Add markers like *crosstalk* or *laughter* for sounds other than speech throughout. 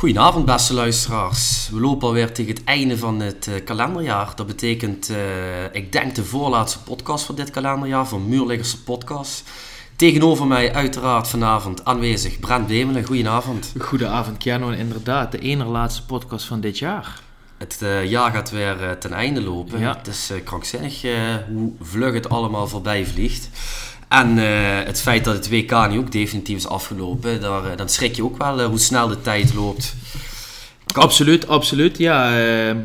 Goedenavond, beste luisteraars. We lopen alweer tegen het einde van het uh, kalenderjaar. Dat betekent, uh, ik denk, de voorlaatste podcast van dit kalenderjaar, van Muurliggerse Podcast. Tegenover mij uiteraard vanavond aanwezig Brent Bemelen. Goedenavond. Goedenavond, Keanu. Inderdaad, de ene laatste podcast van dit jaar. Het uh, jaar gaat weer ten einde lopen. Ja. Het is krankzinnig hoe vlug het allemaal voorbij vliegt. En uh, het feit dat het WK nu ook definitief is afgelopen, daar, uh, dan schrik je ook wel uh, hoe snel de tijd loopt. Absoluut, absoluut. Ja, ik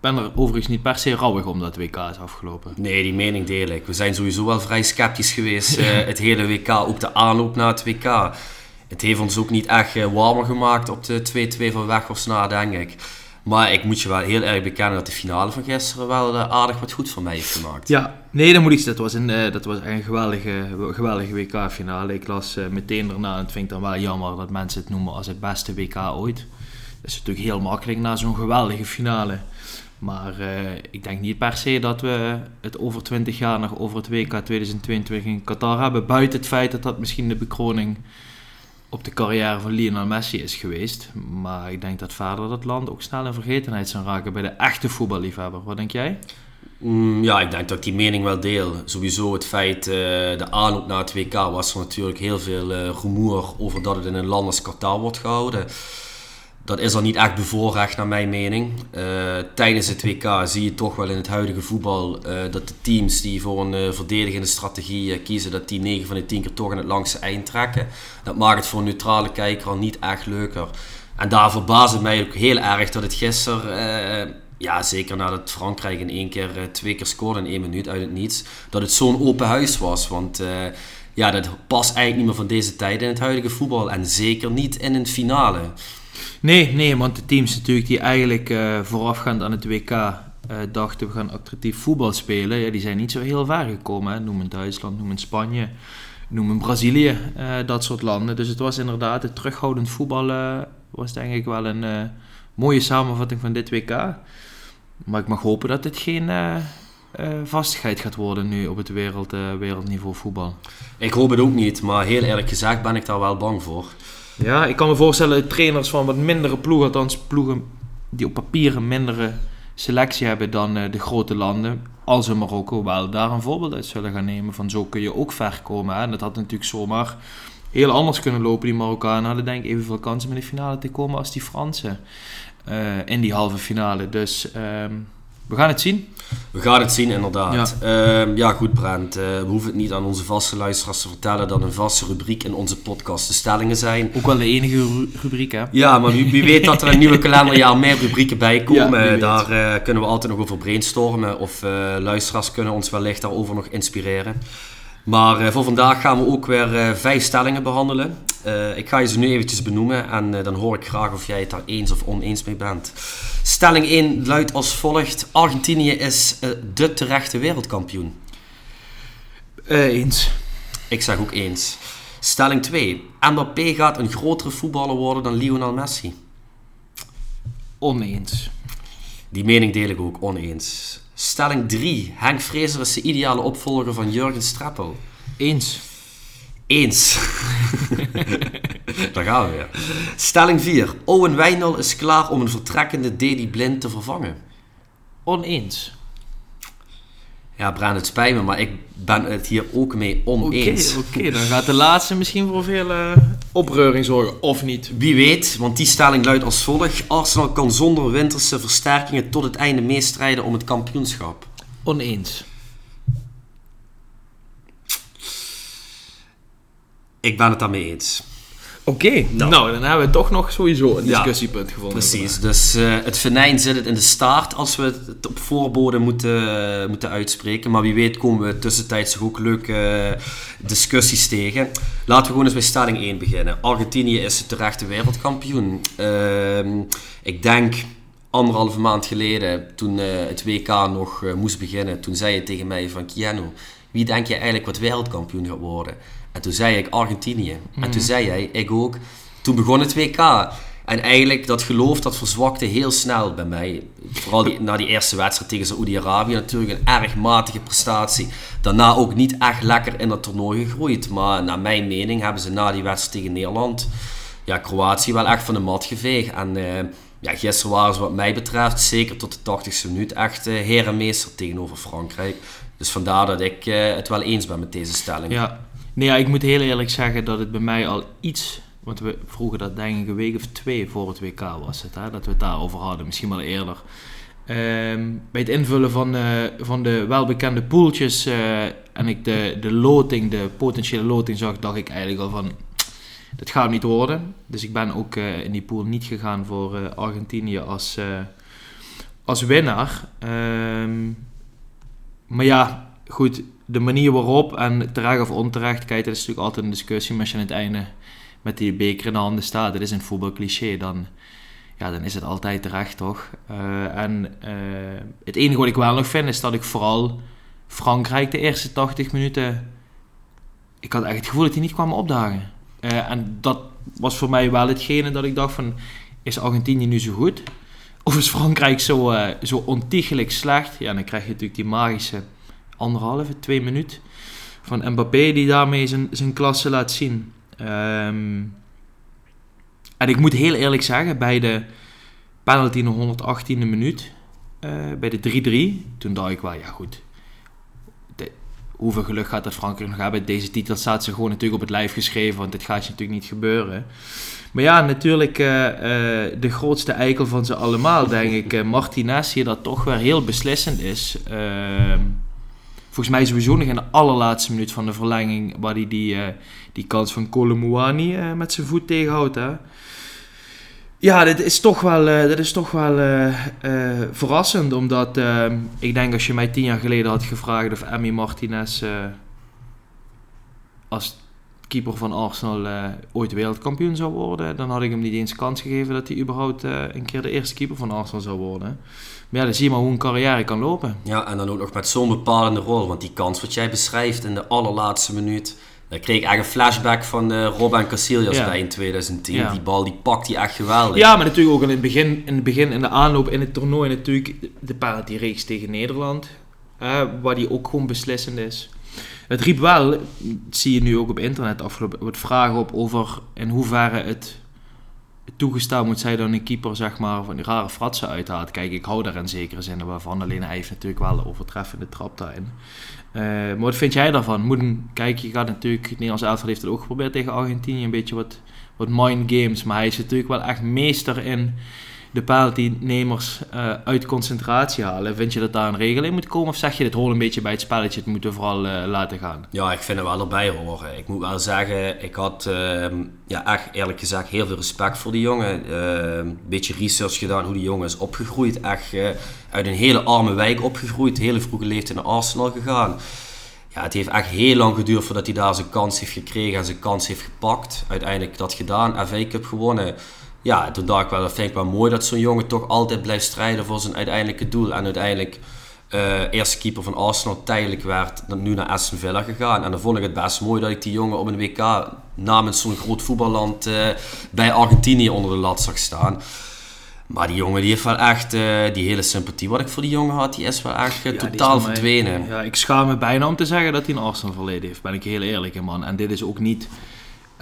ben er overigens niet per se rouwig om dat WK is afgelopen. Nee, die mening deel ik. We zijn sowieso wel vrij sceptisch geweest, het hele WK, ook de aanloop naar het WK. Het heeft ons ook niet echt warmer gemaakt op de 2-2 van Weghorst na, denk ik. Maar ik moet je wel heel erg bekennen dat de finale van gisteren wel uh, aardig wat goed voor mij heeft gemaakt. Ja, nee, dat moet ik zeggen. Dat was een, uh, dat was een geweldige, geweldige WK-finale. Ik las uh, meteen daarna, en het vind ik dan wel jammer dat mensen het noemen als het beste WK ooit. Dat is natuurlijk heel makkelijk na zo'n geweldige finale. Maar ik denk niet per se dat we het over 20 jaar nog over het WK 2022 in Qatar hebben. Buiten het feit dat dat misschien de bekroning op de carrière van Lionel Messi is geweest. Maar ik denk dat verder dat land ook snel in vergetenheid zou raken bij de echte voetballiefhebber. Wat denk jij? Mm, ja, ik denk dat ik die mening wel deel. Sowieso het feit, uh, de aanloop naar het WK was er natuurlijk heel veel uh, rumoer over dat het in een land als Qatar wordt gehouden dat is al niet echt bevoorrecht naar mijn mening. Uh, tijdens het WK zie je toch wel in het huidige voetbal uh, dat de teams die voor een uh, verdedigende strategie kiezen, dat die 9 van de 10 keer toch aan het langste eind trekken. Dat maakt het voor een neutrale kijker al niet echt leuker. En daar verbaast het mij ook heel erg dat het gisteren, ja zeker nadat Frankrijk in één keer twee keer scoorde in één minuut uit het niets, dat het zo'n open huis was. Want ja, dat past eigenlijk niet meer van deze tijd in het huidige voetbal en zeker niet in een finale. Nee, nee, want de teams natuurlijk die eigenlijk uh, voorafgaand aan het WK eh, dachten we gaan attractief voetbal spelen, ja, die zijn niet zo heel ver gekomen. Hè. Noem Duitsland, noem Spanje, noem Brazilië, uh, dat soort landen. Dus het was inderdaad, het terughoudend voetbal was denk ik wel een mooie samenvatting van dit WK. Maar ik mag hopen dat dit geen vastigheid gaat worden nu op het wereld, wereldniveau voetbal. Ik hoop het ook niet, maar heel eerlijk gezegd ben ik daar wel bang voor. Ja, ik kan me voorstellen, trainers van wat mindere ploegen, althans ploegen die op papier een mindere selectie hebben dan uh, de grote landen, als in Marokko wel daar een voorbeeld uit zullen gaan nemen. Van zo kun je ook ver komen. En dat had natuurlijk zomaar heel anders kunnen lopen. Die Marokkanen hadden denk ik evenveel kansen om in de finale te komen als die Fransen uh, in die halve finale. Dus... Um, we gaan het zien. We gaan het zien, inderdaad. Ja, uh, ja goed, Brent. Uh, we hoeven het niet aan onze vaste luisteraars te vertellen dat een vaste rubriek in onze podcast de stellingen zijn. Ook wel de enige rubriek, hè? Ja, maar wie, wie weet dat er een nieuwe kalenderjaar meer rubrieken bij komen. Ja, Daar uh, kunnen we altijd nog over brainstormen. Of luisteraars kunnen ons wellicht daarover nog inspireren. Maar voor vandaag gaan we ook weer vijf stellingen behandelen. ik ga je ze nu eventjes benoemen en dan hoor ik graag of jij het daar eens of oneens mee bent. Stelling 1 luidt als volgt: Argentinië is de terechte wereldkampioen. Eens. Ik zeg ook eens. Stelling 2. Mbappé gaat een grotere voetballer worden dan Lionel Messi. Oneens. Die mening deel ik ook, oneens. Stelling 3. Henk Vrezer is de ideale opvolger van Jurgen Streppel. Eens. Eens. *laughs* Daar gaan we weer. Stelling 4. Owen Wijnal is klaar om een vertrekkende Deli Blind te vervangen. Oneens. Ja, Brand, het spijt me, maar ik ben het hier ook mee oneens. Oké, okay, dan gaat de laatste misschien voor veel uh, opreuring zorgen, of niet? Wie weet, want die stelling luidt als volgt. Arsenal kan zonder winterse versterkingen tot het einde meestrijden om het kampioenschap. Oneens. Ik ben het daarmee eens. Oké, nou. nou. dan hebben we toch nog sowieso een discussiepunt gevonden. Precies, dus uh, het venijn zit het in de staart als we het op voorbode moeten, uh, moeten uitspreken. Maar wie weet komen we tussentijds ook leuke uh, discussies tegen. Laten we gewoon eens bij stelling 1 beginnen. Argentinië is het terechte wereldkampioen. Ehm, ik denk anderhalve maand geleden, toen het WK nog moest beginnen, toen zei je tegen mij van Kiano, wie denk je eigenlijk wat wereldkampioen gaat worden? En toen zei ik Argentinië. En toen mhm. zei jij, ik ook. Toen begon het WK. En eigenlijk, dat geloof, dat verzwakte heel snel bij mij. Vooral die, na die eerste wedstrijd tegen Saoedi-Arabië natuurlijk een erg matige prestatie. Daarna ook niet echt lekker in dat toernooi gegroeid. Maar naar mijn mening hebben ze na die wedstrijd tegen Nederland... ja, Kroatië wel echt van de mat geveegd. En ja, gisteren waren ze wat mij betreft, zeker tot de 80ste minuut, echt uh, herenmeester tegenover Frankrijk. Dus vandaar dat ik het wel eens ben met deze stelling. Ja, nee, ja, ik moet heel eerlijk zeggen dat het bij mij al iets want we vroegen dat denk ik een week of twee voor het WK was het, hè, dat we het daarover hadden, misschien wel eerder. Ehm, bij het invullen van, uh, van de welbekende poeltjes uh, en ik de, de loting, de potentiële loting zag, dacht ik eigenlijk al van, dat gaat niet worden. Dus ik ben ook uh, in die pool niet gegaan voor Argentinië als, als winnaar. Um, maar ja, goed, de manier waarop en terecht of onterecht, kijk, dat is natuurlijk altijd een discussie, maar als je aan het einde met die beker in de handen staat, dat is een voetbalcliché, dan, ja, dan is het altijd terecht, toch? Uh, en uh, het enige wat ik wel nog vind, is dat ik vooral Frankrijk de eerste 80 minuten... Ik had echt het gevoel dat die niet kwamen opdagen. Uh, en dat was voor mij wel hetgene dat ik dacht van... Is Argentinië nu zo goed? Of is Frankrijk zo, zo ontiegelijk slecht? Ja, dan krijg je natuurlijk die magische anderhalve, twee minuten van Mbappé die daarmee zijn, zijn klasse laat zien. Um, en ik moet heel eerlijk zeggen, bij de penalty in de 118e minuut, uh, bij de 3-3, toen dacht ik wel, ja goed, de, hoeveel geluk gaat dat Frankrijk nog hebben? Deze titel staat ze gewoon natuurlijk op het lijf geschreven, want dit gaat je natuurlijk niet gebeuren. Maar ja, natuurlijk uh, uh, de grootste eikel van ze allemaal, denk ik, Martinez, hier dat toch weer heel beslissend is. Ehm, volgens mij sowieso nog in de allerlaatste minuut van de verlenging, waar hij die, uh, die kans van Colomouani uh, met zijn voet tegenhoudt. Hè. Ja, dit is toch wel, uh, is toch wel verrassend, omdat ik denk als je mij tien jaar geleden had gevraagd of Emmy Martinez als keeper van Arsenal ooit wereldkampioen zou worden, dan had ik hem niet eens kans gegeven dat hij überhaupt een keer de eerste keeper van Arsenal zou worden. Maar ja, dan zie je maar hoe een carrière kan lopen. Ja, en dan ook nog met zo'n bepalende rol. Want die kans wat jij beschrijft in de allerlaatste minuut... Daar kreeg ik echt een flashback van uh, Robin Casillas bij in 2010. Die bal die pakt hij echt geweldig. Ja, maar natuurlijk ook in het begin, in, het begin, in de aanloop in het toernooi natuurlijk de penalty reeks tegen Nederland. Uh, waar die ook gewoon beslissend is. Het riep wel, zie je nu ook op internet afgelopen, wat vragen op over in hoeverre het toegestaan moet zijn dat een keeper zeg maar, van die rare fratsen uithaalt. Kijk, ik hou daar in zekere zin waarvan. Alleen hij heeft natuurlijk wel een overtreffende trap daarin. Uh, maar wat vind jij daarvan? Moet een, kijk, je gaat natuurlijk... Het Nederlands elftal heeft het ook geprobeerd tegen Argentinië. Een beetje wat, wat mind games. Maar hij is natuurlijk wel echt meester in de penaltynemers uh, uit concentratie halen. Vind je dat daar een regel in moet komen? Of zeg je dit hoort een beetje bij het spelletje, het moeten vooral uh, laten gaan? Ja, ik vind het wel erbij horen. Ik moet wel zeggen, ik had uh, ja, echt eerlijk gezegd heel veel respect voor die jongen. Ehm, een beetje research gedaan hoe die jongen is opgegroeid. Echt uit een hele arme wijk opgegroeid. Hele vroege leeftijd naar Arsenal gegaan. Ja, het heeft echt heel lang geduurd voordat hij daar zijn kans heeft gekregen en zijn kans heeft gepakt. Uiteindelijk dat gedaan, FA Cup gewonnen ja, toen dacht ik wel, dat vind ik wel mooi dat zo'n jongen toch altijd blijft strijden voor zijn uiteindelijke doel. En uiteindelijk uh, eerste keeper van Arsenal tijdelijk werd, dan nu naar Aston Villa gegaan. En dan vond ik het best mooi dat ik die jongen op een WK namens zo'n groot voetballand uh, bij Argentinië onder de lat zag staan. Maar die jongen die heeft wel echt, uh, die hele sympathie wat ik voor die jongen had, die is wel echt ja, totaal verdwenen. Ja, ik schaam me bijna om te zeggen dat hij een Arsenal verleden heeft, ben ik heel eerlijk in man. En dit is ook niet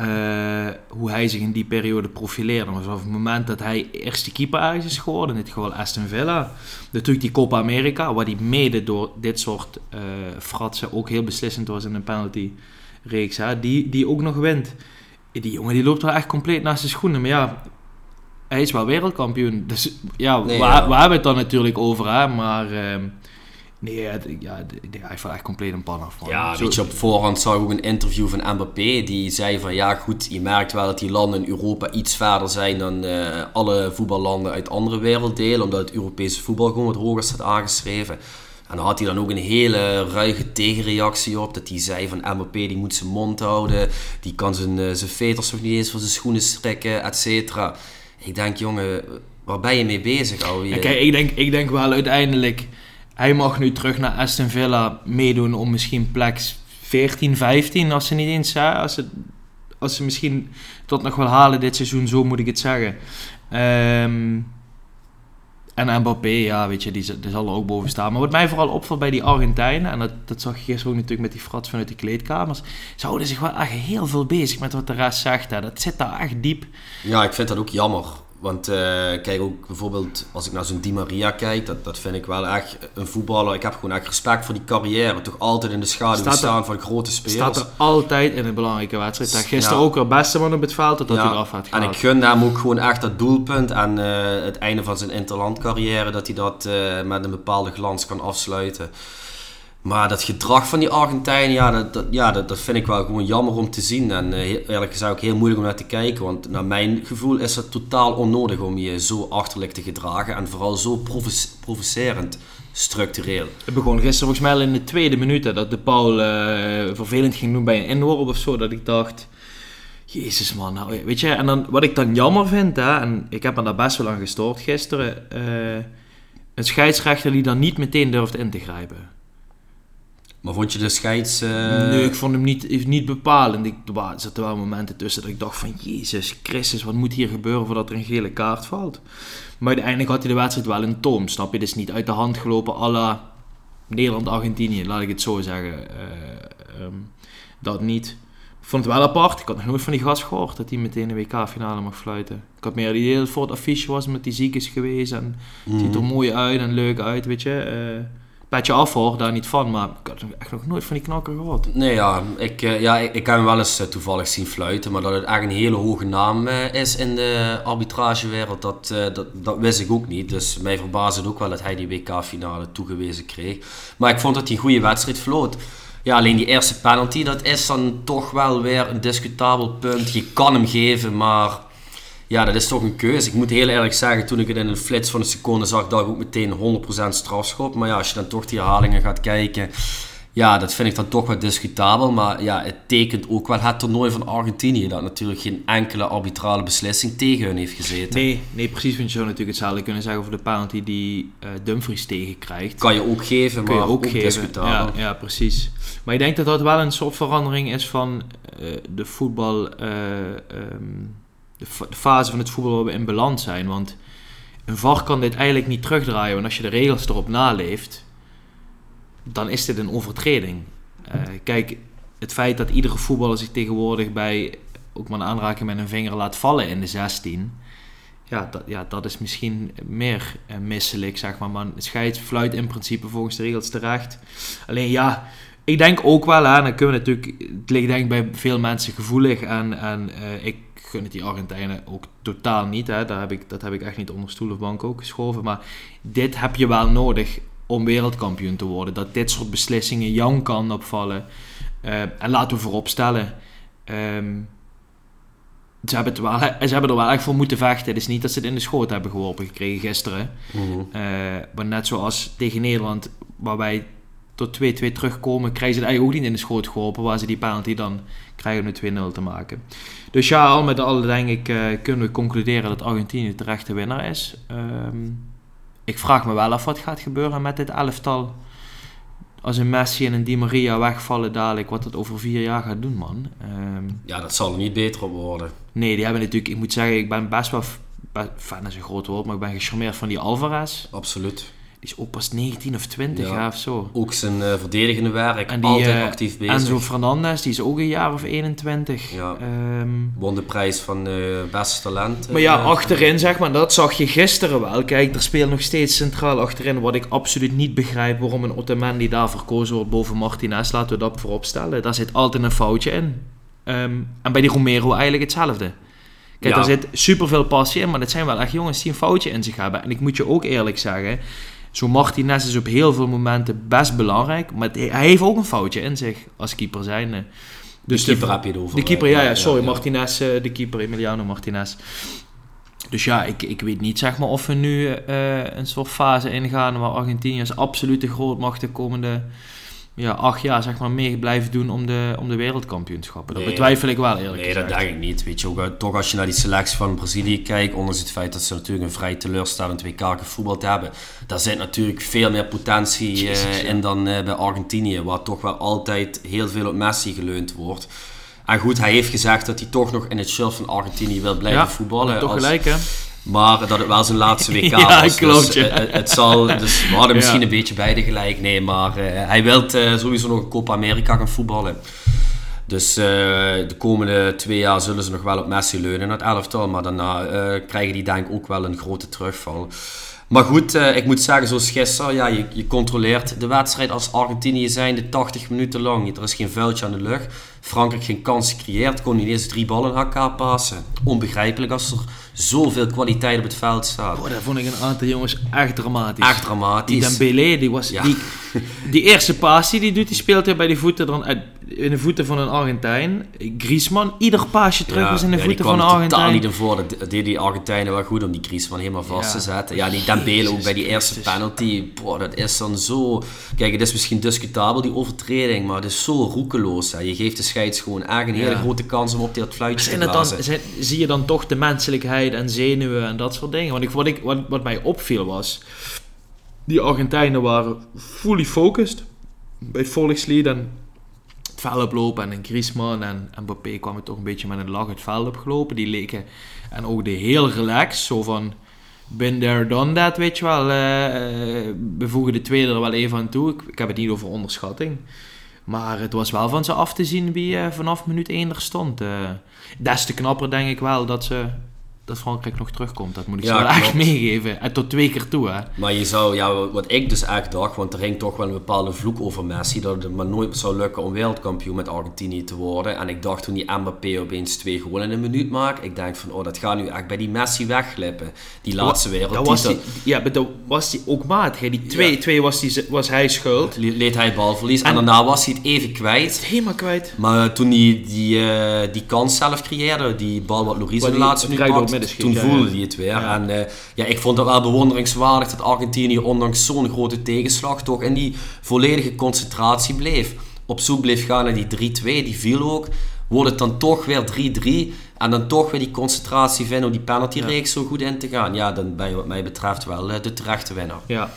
uh, hoe hij zich in die periode profileerde. Maar vanaf het moment dat hij eerste keeper is geworden, in dit geval Aston Villa, natuurlijk die Copa America, waar hij mede door dit soort uh, fratsen ook heel beslissend was in een penalty reeks, hè, die, die ook nog wint. Die jongen die loopt wel echt compleet naast zijn schoenen. Maar ja, hij is wel wereldkampioen. Dus ja, nee, waar, ja. we hebben het dan natuurlijk over, hè, maar... Uh, Nee, ja, hij heeft echt compleet een pan af. Man. Ja, Zo, weet je, op voorhand zag ik ook een interview van Mbappé. Die zei van, ja goed, je merkt wel dat die landen in Europa iets verder zijn dan uh, alle voetballanden uit andere werelddelen. Omdat het Europese voetbal gewoon wat hoger staat aangeschreven. En dan had hij dan ook een hele ruige tegenreactie op. Dat hij zei van Mbappé die moet zijn mond houden. Die kan zijn, uh, zijn veters nog niet eens voor zijn schoenen strikken, et cetera. Ik denk, jongen, waar ben je mee bezig alweer? Ja, kijk, ik denk, ik denk wel uiteindelijk hij mag nu terug naar Aston Villa meedoen om misschien plek 14, 15, als ze niet eens, hè, als ze, als ze misschien tot nog wel halen dit seizoen, zo moet ik het zeggen. Um, En Mbappé, ja, weet je, die, die zal er ook boven staan. Maar wat mij vooral opvalt bij die Argentijnen, en dat, dat zag je gisteren ook natuurlijk met die frats vanuit de kleedkamers, ze houden zich wel echt heel veel bezig met wat de rest zegt. Dat zit daar echt diep. Ja, ik vind dat ook jammer. Want uh, kijk ook bijvoorbeeld als ik naar zo'n Di Maria kijk, dat, dat vind ik wel echt een voetballer. Ik heb gewoon echt respect voor die carrière. Toch altijd in de schaduw staan van grote spelers. Staat er altijd in een belangrijke wedstrijd. Dat gisteren ook al beste man op het veld dat ja. hij eraf had gehaald. En ik gun hem ook gewoon echt dat doelpunt en uh, het einde van zijn interland carrière dat hij dat uh, met een bepaalde glans kan afsluiten. Maar dat gedrag van die Argentijnen, ja, dat, dat, vind ik wel gewoon jammer om te zien. En uh, eerlijk gezegd ook heel moeilijk om naar te kijken. Want naar mijn gevoel is het totaal onnodig om je zo achterlijk te gedragen. En vooral zo provocerend structureel. Het begon gisteren volgens mij al in de tweede minuut dat de Paul uh, vervelend ging doen bij een inworp of zo. Dat ik dacht, jezus man, nou, weet je. En dan, wat ik dan jammer vind, hè, en ik heb me daar best wel aan gestoord gisteren. Uh, een scheidsrechter die dan niet meteen durft in te grijpen. Maar vond je de scheids... Uh... Nee, ik vond hem niet, niet bepalend. Ik, er zaten wel momenten tussen dat ik dacht van... Jezus Christus, wat moet hier gebeuren voordat er een gele kaart valt? Maar uiteindelijk had hij de wedstrijd wel in toom, snap je? Dus niet uit de hand gelopen à la Nederland-Argentinië, laat ik het zo zeggen. Uh, um, dat niet. Ik vond het wel apart. Ik had nog nooit van die gast gehoord dat hij meteen de WK-finale mag fluiten. Ik had meer het idee dat het voor het affiche was met die ziek is geweest. En het ziet er mhm. mooi uit en leuk uit, weet je. Uh, petje af hoor, daar niet van. Maar ik had echt nog nooit van die knakker gehoord. Nee, ja, ik, uh, ja, ik, ik, heb hem wel eens uh, toevallig zien fluiten. Maar dat het echt een hele hoge naam uh, is in de arbitragewereld, dat, dat, dat wist ik ook niet. Dus mij verbaasde het ook wel dat hij die WK-finale toegewezen kreeg. Maar ik vond dat hij een goede wedstrijd vloot. Ja, alleen die eerste penalty, dat is dan toch wel weer een discutabel punt. Je kan hem geven, maar ja, dat is toch een keuze. Ik moet heel eerlijk zeggen, toen ik het in een flits van een seconde zag, dacht ik ook meteen 100% strafschop. Maar ja, als je dan toch die herhalingen gaat kijken, ja, dat vind ik dan toch wat discutabel. Maar ja, het tekent ook wel het toernooi van Argentinië, dat natuurlijk geen enkele arbitrale beslissing tegen hun heeft gezeten. Nee, nee precies. Want je zou natuurlijk hetzelfde kunnen zeggen over de penalty die uh, Dumfries tegenkrijgt. Kan je ook geven, maar je ook, ook geven. discutabel. Ja, ja, precies. Maar ik denk dat dat wel een soort verandering is van uh, de voetbal... Uh, um, de, fase van het voetbal waar we in balans zijn. Want een VAR kan dit eigenlijk niet terugdraaien. Want als je de regels erop naleeft, dan is dit een overtreding. Uh, kijk, het feit dat iedere voetballer zich tegenwoordig bij ook maar een aanraking met een vinger laat vallen in de 16. Ja, dat, ja, dat is misschien meer uh, misselijk, zeg maar. Maar scheids fluit in principe volgens de regels terecht. Alleen ja, ik denk ook wel, hè, dan kunnen we natuurlijk, het ligt denk ik bij veel mensen gevoelig. En, en uh, ik gun het die Argentijnen ook totaal niet. Hè. Daar heb ik, dat heb ik echt niet onder stoel of bank ook geschoven. Maar dit heb je wel nodig om wereldkampioen te worden. Dat dit soort beslissingen jou kan opvallen. Uh, en laten we vooropstellen. Um, ze hebben, het wel, ze hebben er wel echt voor moeten vechten. Het is niet dat ze het in de schoot hebben geworpen gekregen gisteren. Mm -hmm. uh, maar net zoals tegen Nederland, waar wij tot 2-2 terugkomen, krijgen ze het eigenlijk ook niet in de schoot geholpen, waar ze die penalty dan krijgen om 2-0 te maken. Dus ja, al met al denk ik uh, kunnen we concluderen dat Argentinië de terechte winnaar is. Um, ik vraag me wel af wat gaat gebeuren met dit elftal. Als een Messi en een Di Maria wegvallen dadelijk, wat dat over vier jaar gaat doen, man. Um, ja, dat zal er niet beter op worden. Nee, die hebben natuurlijk, ik moet zeggen, ik ben best wel, fan is een groot woord, maar ik ben gecharmeerd van die Alvarez. Absoluut is ook pas 19 of 20 ja, of zo. Ook zijn uh, verdedigende werk, en die, altijd uh, actief bezig. En zo Fernandes, die is ook een jaar of 21. Ja. Um, Won de prijs van uh, beste talent. Maar ja, achterin zeg maar, dat zag je gisteren wel. Kijk, er speelt nog steeds centraal achterin, wat ik absoluut niet begrijp waarom een Ottoman die daar verkozen wordt boven Martinez, laten we dat voorop stellen. Daar zit altijd een foutje in. Um, en bij die Romero eigenlijk hetzelfde. Kijk, ja. er zit superveel passie in, maar het zijn wel echt jongens die een foutje in zich hebben. En ik moet je ook eerlijk zeggen, zo Martinez is op heel veel momenten best belangrijk. Maar hij heeft ook een foutje in zich als keeper zijn. Dus de keeper heb je het over. De keeper, ja, ja sorry. Martinez, eh, de keeper, Emiliano Martinez. Dus ja, ik, ik weet niet zeg maar, of we nu uh, een soort fase ingaan waar Argentinië als absolute grootmacht de komende ja, acht jaar zeg maar, mee blijven doen om de, om de wereldkampioenschappen. Dat betwijfel ik wel eerlijk Nee, gezegd. dat denk ik niet. Weet je, ook, toch als je naar die selectie van Brazilië kijkt, ondanks het feit dat ze natuurlijk een vrij teleurstellend WK gevoetbald hebben, daar zit natuurlijk veel meer potentie Jezus, uh, in dan uh, bij Argentinië, waar toch wel altijd heel veel op Messi geleund wordt. En goed, hij heeft gezegd dat hij toch nog in het shirt van Argentinië wil blijven ja, voetballen. Toch als, gelijk, hè? Maar dat het wel zijn laatste *laughs* WK Ja, was. klopt, dus, ja. eh, het zal, dus we hadden *laughs* misschien een beetje beide gelijk. Nee, maar eh, hij wil eh, sowieso nog een Copa America gaan voetballen. Dus eh, de komende twee jaar zullen ze nog wel op Messi leunen het elftal. Maar daarna krijgen die denk ik ook wel een grote terugval. Maar goed, ik moet zeggen, zoals gisteren, ja, je, je controleert de wedstrijd als Argentinië zijn de 80 minuten lang. Er is geen vuiltje aan de lucht. Frankrijk geen kansen gecreëerd, kon niet eens drie ballen elkaar passen. Onbegrijpelijk als er zoveel kwaliteit op het veld staat. Oh, daar vond ik een aantal jongens echt dramatisch. Echt Die dramatisch. Dembélé, die was... Ja. Die, die eerste paas die hij doet, die speelt hij bij die voeten dan in de voeten van een Argentijn. Griezmann, ieder paasje terug was in de ja, voeten die van een kwam er totaal Argentijn. niet in voor. Dat deed die Argentijnen wel goed om die Griezmann helemaal vast Ja. te zetten. Ja, die Dembele ook bij die eerste Christus. penalty. Boah, dat is dan zo... Kijk, het is misschien discutabel, die overtreding, maar het is zo roekeloos. Hè. Je geeft de scheids gewoon echt een hele grote kans om op dat fluitje Zijn te dan, blazen. zijn- zie je dan toch de menselijkheid en zenuwen en dat soort dingen? Want ik, wat, ik, wat, wat mij opviel was... Die Argentijnen waren fully focused bij volkslied en het veld oplopen. En Griezmann en Mbappé kwamen toch een beetje met een lach het veld opgelopen. Die leken en ook de heel relaxed. Zo van, been there, done that, weet je wel. eh, we voegen de tweede er wel even aan toe. Ik, ik heb het niet over onderschatting. Maar het was wel van ze af te zien wie eh, vanaf minuut 1 er stond. eh des te knapper denk ik wel dat, ze, dat Frankrijk nog terugkomt. Dat moet ik Ja, ze wel echt meegeven. En tot twee keer toe, hè. Maar je zou, ja, wat ik dus echt dacht, want er hing toch wel een bepaalde vloek over Messi, dat het maar nooit zou lukken om wereldkampioen met Argentinië te worden. En ik dacht toen die Mbappé opeens twee goalen in een minuut maakt, ik denk van, oh, dat gaat nu echt bij die Messi wegglippen. Die laatste wereldtitel. die, ja, maar dat was hij ook maat. hè. Die 2-2 was, die, was hij schuld. Le- leed hij balverlies en, En- daarna was hij het even kwijt. Helemaal kwijt. Maar eh, toen hij die, eh, die kans zelf creëerde, die bal wat Loris in de die laatste minuut midden toen voelde hij het weer. Ja. En eh, ja, ik vond het wel bewonderingswaardig dat Argentinië ondanks zo'n grote tegenslag toch in die volledige concentratie bleef. Op zoek bleef gaan naar die 3-2, die viel ook. Wordt het dan toch weer 3-3 en dan toch weer die concentratie vinden om die penaltyreeks zo goed in te gaan. Ja, dan ben je wat mij betreft wel eh, de terechte winnaar. Ja.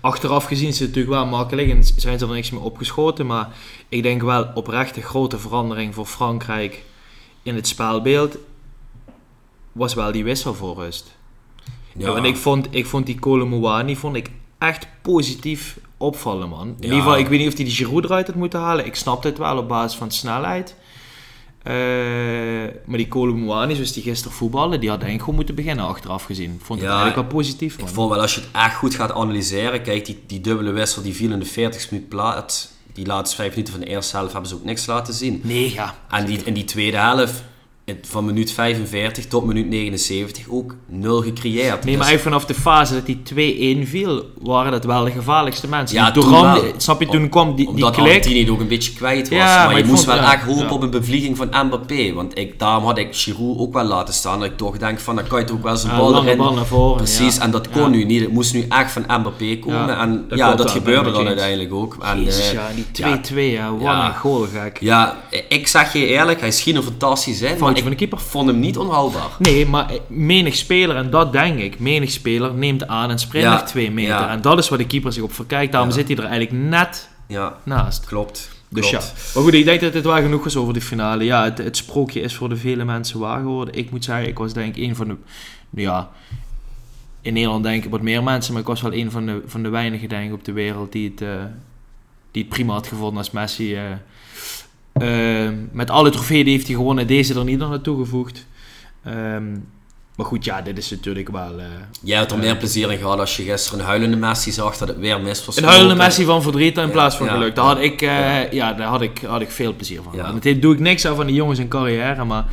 Achteraf gezien is het natuurlijk wel makkelijk en zijn ze er niks meer opgeschoten. Maar ik denk wel oprecht een grote verandering voor Frankrijk in het spelbeeld was wel die wissel voor rust. Ja. En ik vond, ik vond die Colomouani vond ik echt positief opvallen, man. In Ja. ieder geval, ik weet niet of hij die Giroud eruit had moeten halen. Ik snapte het wel op basis van snelheid. Eh, maar die Colomouani, zoals die gisteren voetballen, die had eigenlijk gewoon moeten beginnen achteraf gezien. Vond ik Ja, eigenlijk wel positief, Ik man. vond wel als je het echt goed gaat analyseren, kijk, die, die dubbele wissel die viel in de 40 minuut plaats. Die laatste vijf minuten van de eerste helft hebben ze ook niks laten zien. Nee, ja. En die, in die tweede helft, van minuut 45 tot minuut 79, ook nul gecreëerd. Nee, maar Dus- eigenlijk vanaf de fase dat die 2-1 viel, waren dat wel de gevaarlijkste mensen. Ja, Die toen die- snap je, toen kwam die, die omdat klik. Argentinië het ook een beetje kwijt was. Ja, maar, maar je moest vond- wel ja, echt hopen ja. op een bevlieging van Mbappé. Want ik, daarom had ik Giroud ook wel laten staan. Dat ik toch denk van, dan kan je toch ook wel zijn bal erin. bal naar voren, Precies, en dat kon nu niet. Het moest nu echt van Mbappé komen. Ja, en dat ja, dat gebeurde dan uiteindelijk ook. En, Jezus, eh, ja, die ja, 2-2, ja, wat een goal gek. Ja, ik zeg je eerlijk, hij schiet er fantastisch in. Ik van de keeper. vond hem niet onhoudbaar. Nee, maar menig speler, en dat denk ik, menig speler neemt aan en sprint Ja, nog 2 meter. ja. En dat is waar de keeper zich op verkijkt. Daarom zit hij er eigenlijk net Ja, naast. klopt. Dus klopt. ja, maar goed, ik denk dat het wel genoeg is over de finale. Ja, het, het sprookje is voor de vele mensen waar geworden. Ik moet zeggen, ik was denk ik een van de... Ja, in Nederland denk ik wat meer mensen, maar ik was wel een van de, van de weinigen denk ik op de wereld die het, eh, die het prima had gevonden als Messi. eh, eh, met alle trofeeën die heeft hij gewonnen, deze er niet aan naartoe gevoegd. Ehm, maar goed, ja, dit is natuurlijk wel... eh, Jij had er Ja. meer plezier in gehad als je gisteren een huilende Messi zag dat het weer mis was. Een huilende gelopen. Messi van verdriet in Ja, plaats van ja, geluk. Daar had ik, eh, ja. daar had ik, had ik veel plezier van. Meteen doe ik niks aan van die jongens in carrière, maar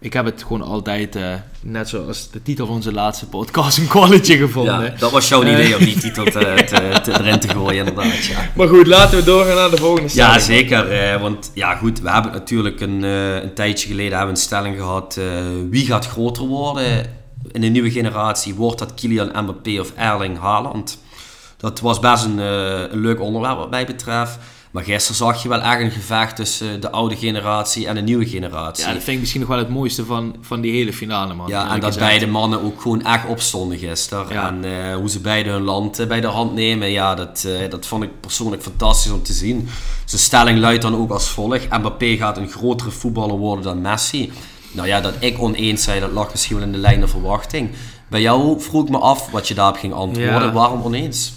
ik heb het gewoon altijd, eh, net zoals de titel van onze laatste podcast, een kwalletje gevonden. Ja, dat was jouw Eh. idee om die titel te, te, te- erin te gooien, inderdaad. Ja, Maar goed, laten we doorgaan naar de volgende stelling. ja zeker. eh, want ja, goed, we hebben natuurlijk een, eh, een tijdje geleden hebben een stelling gehad. eh, wie gaat groter worden in de nieuwe generatie? Wordt dat Kylian Mbappé of Erling Haaland? Dat was best een, eh, een leuk onderwerp wat mij betreft. Maar gisteren zag je wel echt een gevecht tussen de oude generatie en de nieuwe generatie. Ja, dat vind ik misschien nog wel het mooiste van, van die hele finale, man. Ja, en dat gezegd. beide mannen ook gewoon echt opstonden gisteren. Ja. En eh, hoe ze beide hun land eh, bij de hand nemen, ja, dat, eh, dat vond ik persoonlijk fantastisch om te zien. Zijn stelling luidt dan ook als volgt. Mbappé gaat een grotere voetballer worden dan Messi. Nou ja, dat ik oneens zei, dat lag misschien wel in de lijn de verwachting. Bij jou vroeg ik me af wat je daarop ging antwoorden. Ja. Waarom oneens?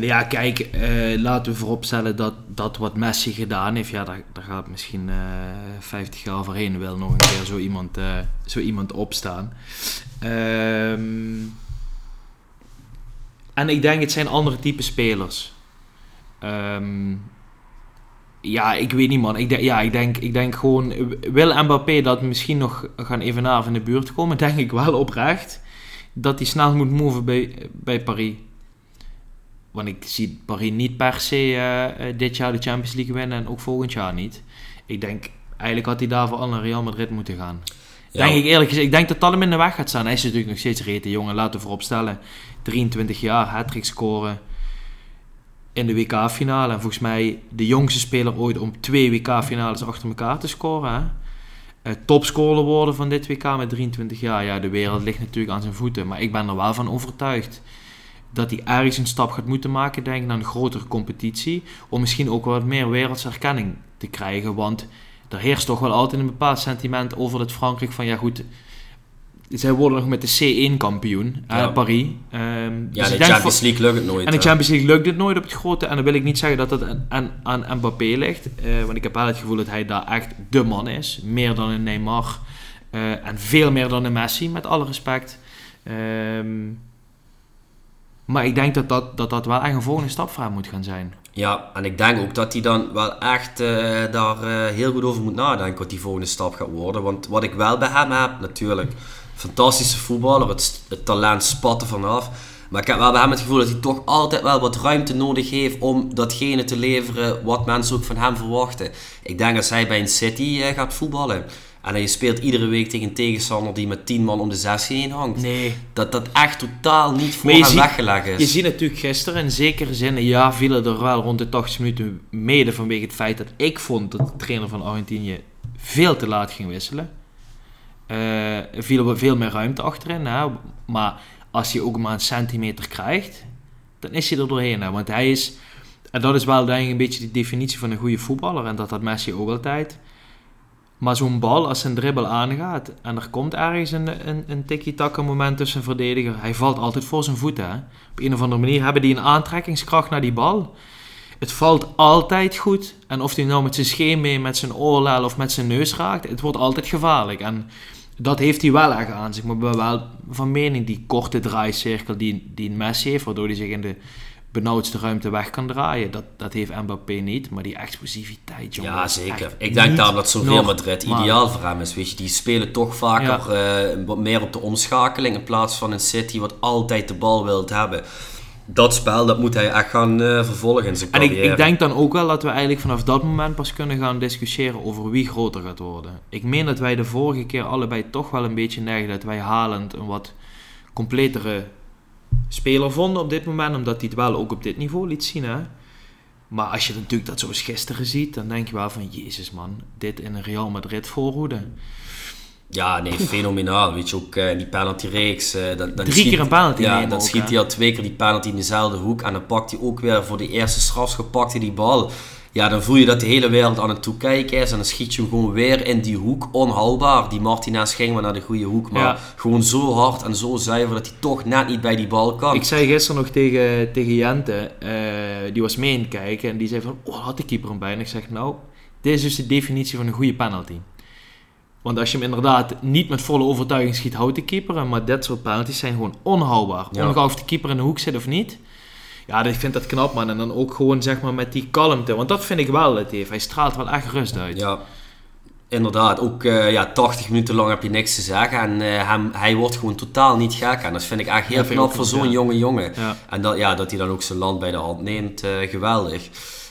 Ja, kijk, eh, laten we vooropstellen dat, dat wat Messi gedaan heeft, ja, daar, daar gaat misschien eh 50 jaar overheen wel nog een keer zo iemand, eh, zo iemand opstaan. Ehm, en ik denk het zijn andere type spelers. Ehm, ja, ik weet niet man. Ik ja, ik denk, ik denk gewoon, wil Mbappé dat misschien nog gaan evenaren of in de buurt komen, *laughs* denk ik wel oprecht. Dat hij snel moet moven bij, bij Paris. Want ik zie Paris niet per se eh, eh, dit jaar de Champions League winnen en ook volgend jaar niet. Ik denk, eigenlijk had hij daarvoor al naar Real Madrid moeten gaan. Ja. Denk ik eerlijk gezegd, ik denk dat dat hem in de weg gaat staan. Hij is natuurlijk nog steeds rete jongen, laten we vooropstellen. 23 jaar, hat scoren in de WK-finale. En volgens mij de jongste speler ooit om twee WK-finales achter elkaar te scoren. Hè? Eh, topscorer worden van dit WK met 23 jaar. Ja, de wereld ligt natuurlijk aan zijn voeten. Maar ik ben er wel van overtuigd dat hij ergens een stap gaat moeten maken, denk ik, naar een grotere competitie. Om misschien ook wat meer wereldse erkenning te krijgen. Want er heerst toch wel altijd een bepaald sentiment over het Frankrijk van, ja goed, zij worden nog met de C1 kampioen, eh, Ja. Paris. Ehm, Ja, dus de Champions League lukt het nooit. en de. Champions League lukt het nooit op het grote. En dan wil ik niet zeggen dat dat aan, aan, aan Mbappé ligt. eh, want ik heb wel het gevoel dat hij daar echt de man is. Meer dan een Neymar. eh, en veel meer dan een Messi, met alle respect. Ehm, maar ik denk dat dat, dat dat wel echt een volgende stap voor hem moet gaan zijn. Ja, en ik denk ook dat hij dan wel echt eh, daar eh, heel goed over moet nadenken wat die volgende stap gaat worden. Want wat ik wel bij hem heb, natuurlijk, fantastische voetballer, het, talent spat er vanaf. Maar ik heb wel bij hem het gevoel dat hij toch altijd wel wat ruimte nodig heeft om datgene te leveren wat mensen ook van hem verwachten. Ik denk als hij bij een City eh, gaat voetballen en je speelt iedere week tegen een tegenstander die met 10 man om de 16 heen hangt, Nee. dat dat echt totaal niet voor je hem weggelegd is. Je ziet natuurlijk gisteren in zekere zin, ja, vielen er wel rond de 80 minuten mede vanwege het feit dat ik vond dat de trainer van Argentinië veel te laat ging wisselen. Viel er veel meer ruimte achterin. Hè? Maar als hij ook maar een centimeter krijgt, dan is hij er doorheen. Hè? Want hij is, en dat is wel denk ik een beetje de definitie van een goede voetballer. En dat had Messi ook altijd. Maar zo'n bal, als een dribbel aangaat en er komt ergens een, een, een tiki-taka moment tussen verdediger, hij valt altijd voor zijn voeten. Hè? Op een of andere manier hebben die een aantrekkingskracht naar die bal. Het valt altijd goed. En of hij nou met zijn scheen mee, met zijn oorlel of met zijn neus raakt, het wordt altijd gevaarlijk. En dat heeft hij wel echt aan zich. Maar ik ben wel van mening, die korte draaicirkel die, die Messi heeft, waardoor hij zich in de benauwdste ruimte weg kan draaien, dat, dat heeft Mbappé niet. Maar die explosiviteit, jongen. Ja, zeker. Ik denk daarom dat zo'n Real normaal. Madrid ideaal voor hem is. Weet je, die spelen toch vaker eh, wat meer op de omschakeling in plaats van een City wat altijd de bal wil hebben. Dat spel dat moet hij echt gaan eh, vervolgen in zijn En ik, ik denk dan ook wel dat we eigenlijk vanaf dat moment pas kunnen gaan discussiëren over wie groter gaat worden. Ik meen dat wij de vorige keer allebei toch wel een beetje neigden dat wij Haaland een wat completere speler vonden op dit moment, omdat hij het wel ook op dit niveau liet zien. Hè? Maar als je natuurlijk dat zoals gisteren ziet, dan denk je wel van, jezus man, dit in een Real Madrid voorhoede. Ja, nee, fenomenaal. Weet je, ook eh, die penalty-reeks. eh, dan, dan Drie schiet- keer een penalty Ja, dan ook, schiet hij al twee keer die penalty in dezelfde hoek. En dan pakt hij ook weer voor de eerste strafschop pakt hij die bal. Ja, dan voel je dat de hele wereld aan het toekijken is. En dan schiet je hem gewoon weer in die hoek. Onhaalbaar. Die Martinez ging maar naar de goede hoek. Maar Ja. gewoon zo hard en zo zuiver dat hij toch net niet bij die bal kan. Ik zei gisteren nog tegen, tegen Jente, eh, die was mee in het kijken, en die zei van, oh, had de keeper hem bij? En ik zeg, nou, dit is dus de definitie van een goede penalty. Want als je hem inderdaad niet met volle overtuiging schiet, houdt de keeper hem. Maar dit soort penalties zijn gewoon onhoudbaar. Ja. Ongeacht of de keeper in de hoek zit of niet. Ja, ik vind dat knap, man. En dan ook gewoon, zeg maar, met die kalmte. Want dat vind ik wel hij heeft. Hij straalt wel echt rust uit. Ja, inderdaad. Ook eh, ja, 80 minuten lang heb je niks te zeggen. En eh, hem, hij wordt gewoon totaal niet gek. En dat vind ik echt heel knap voor zo'n ja. jonge jongen. Ja. En dat, ja, dat hij dan ook zijn land bij de hand neemt, eh, geweldig.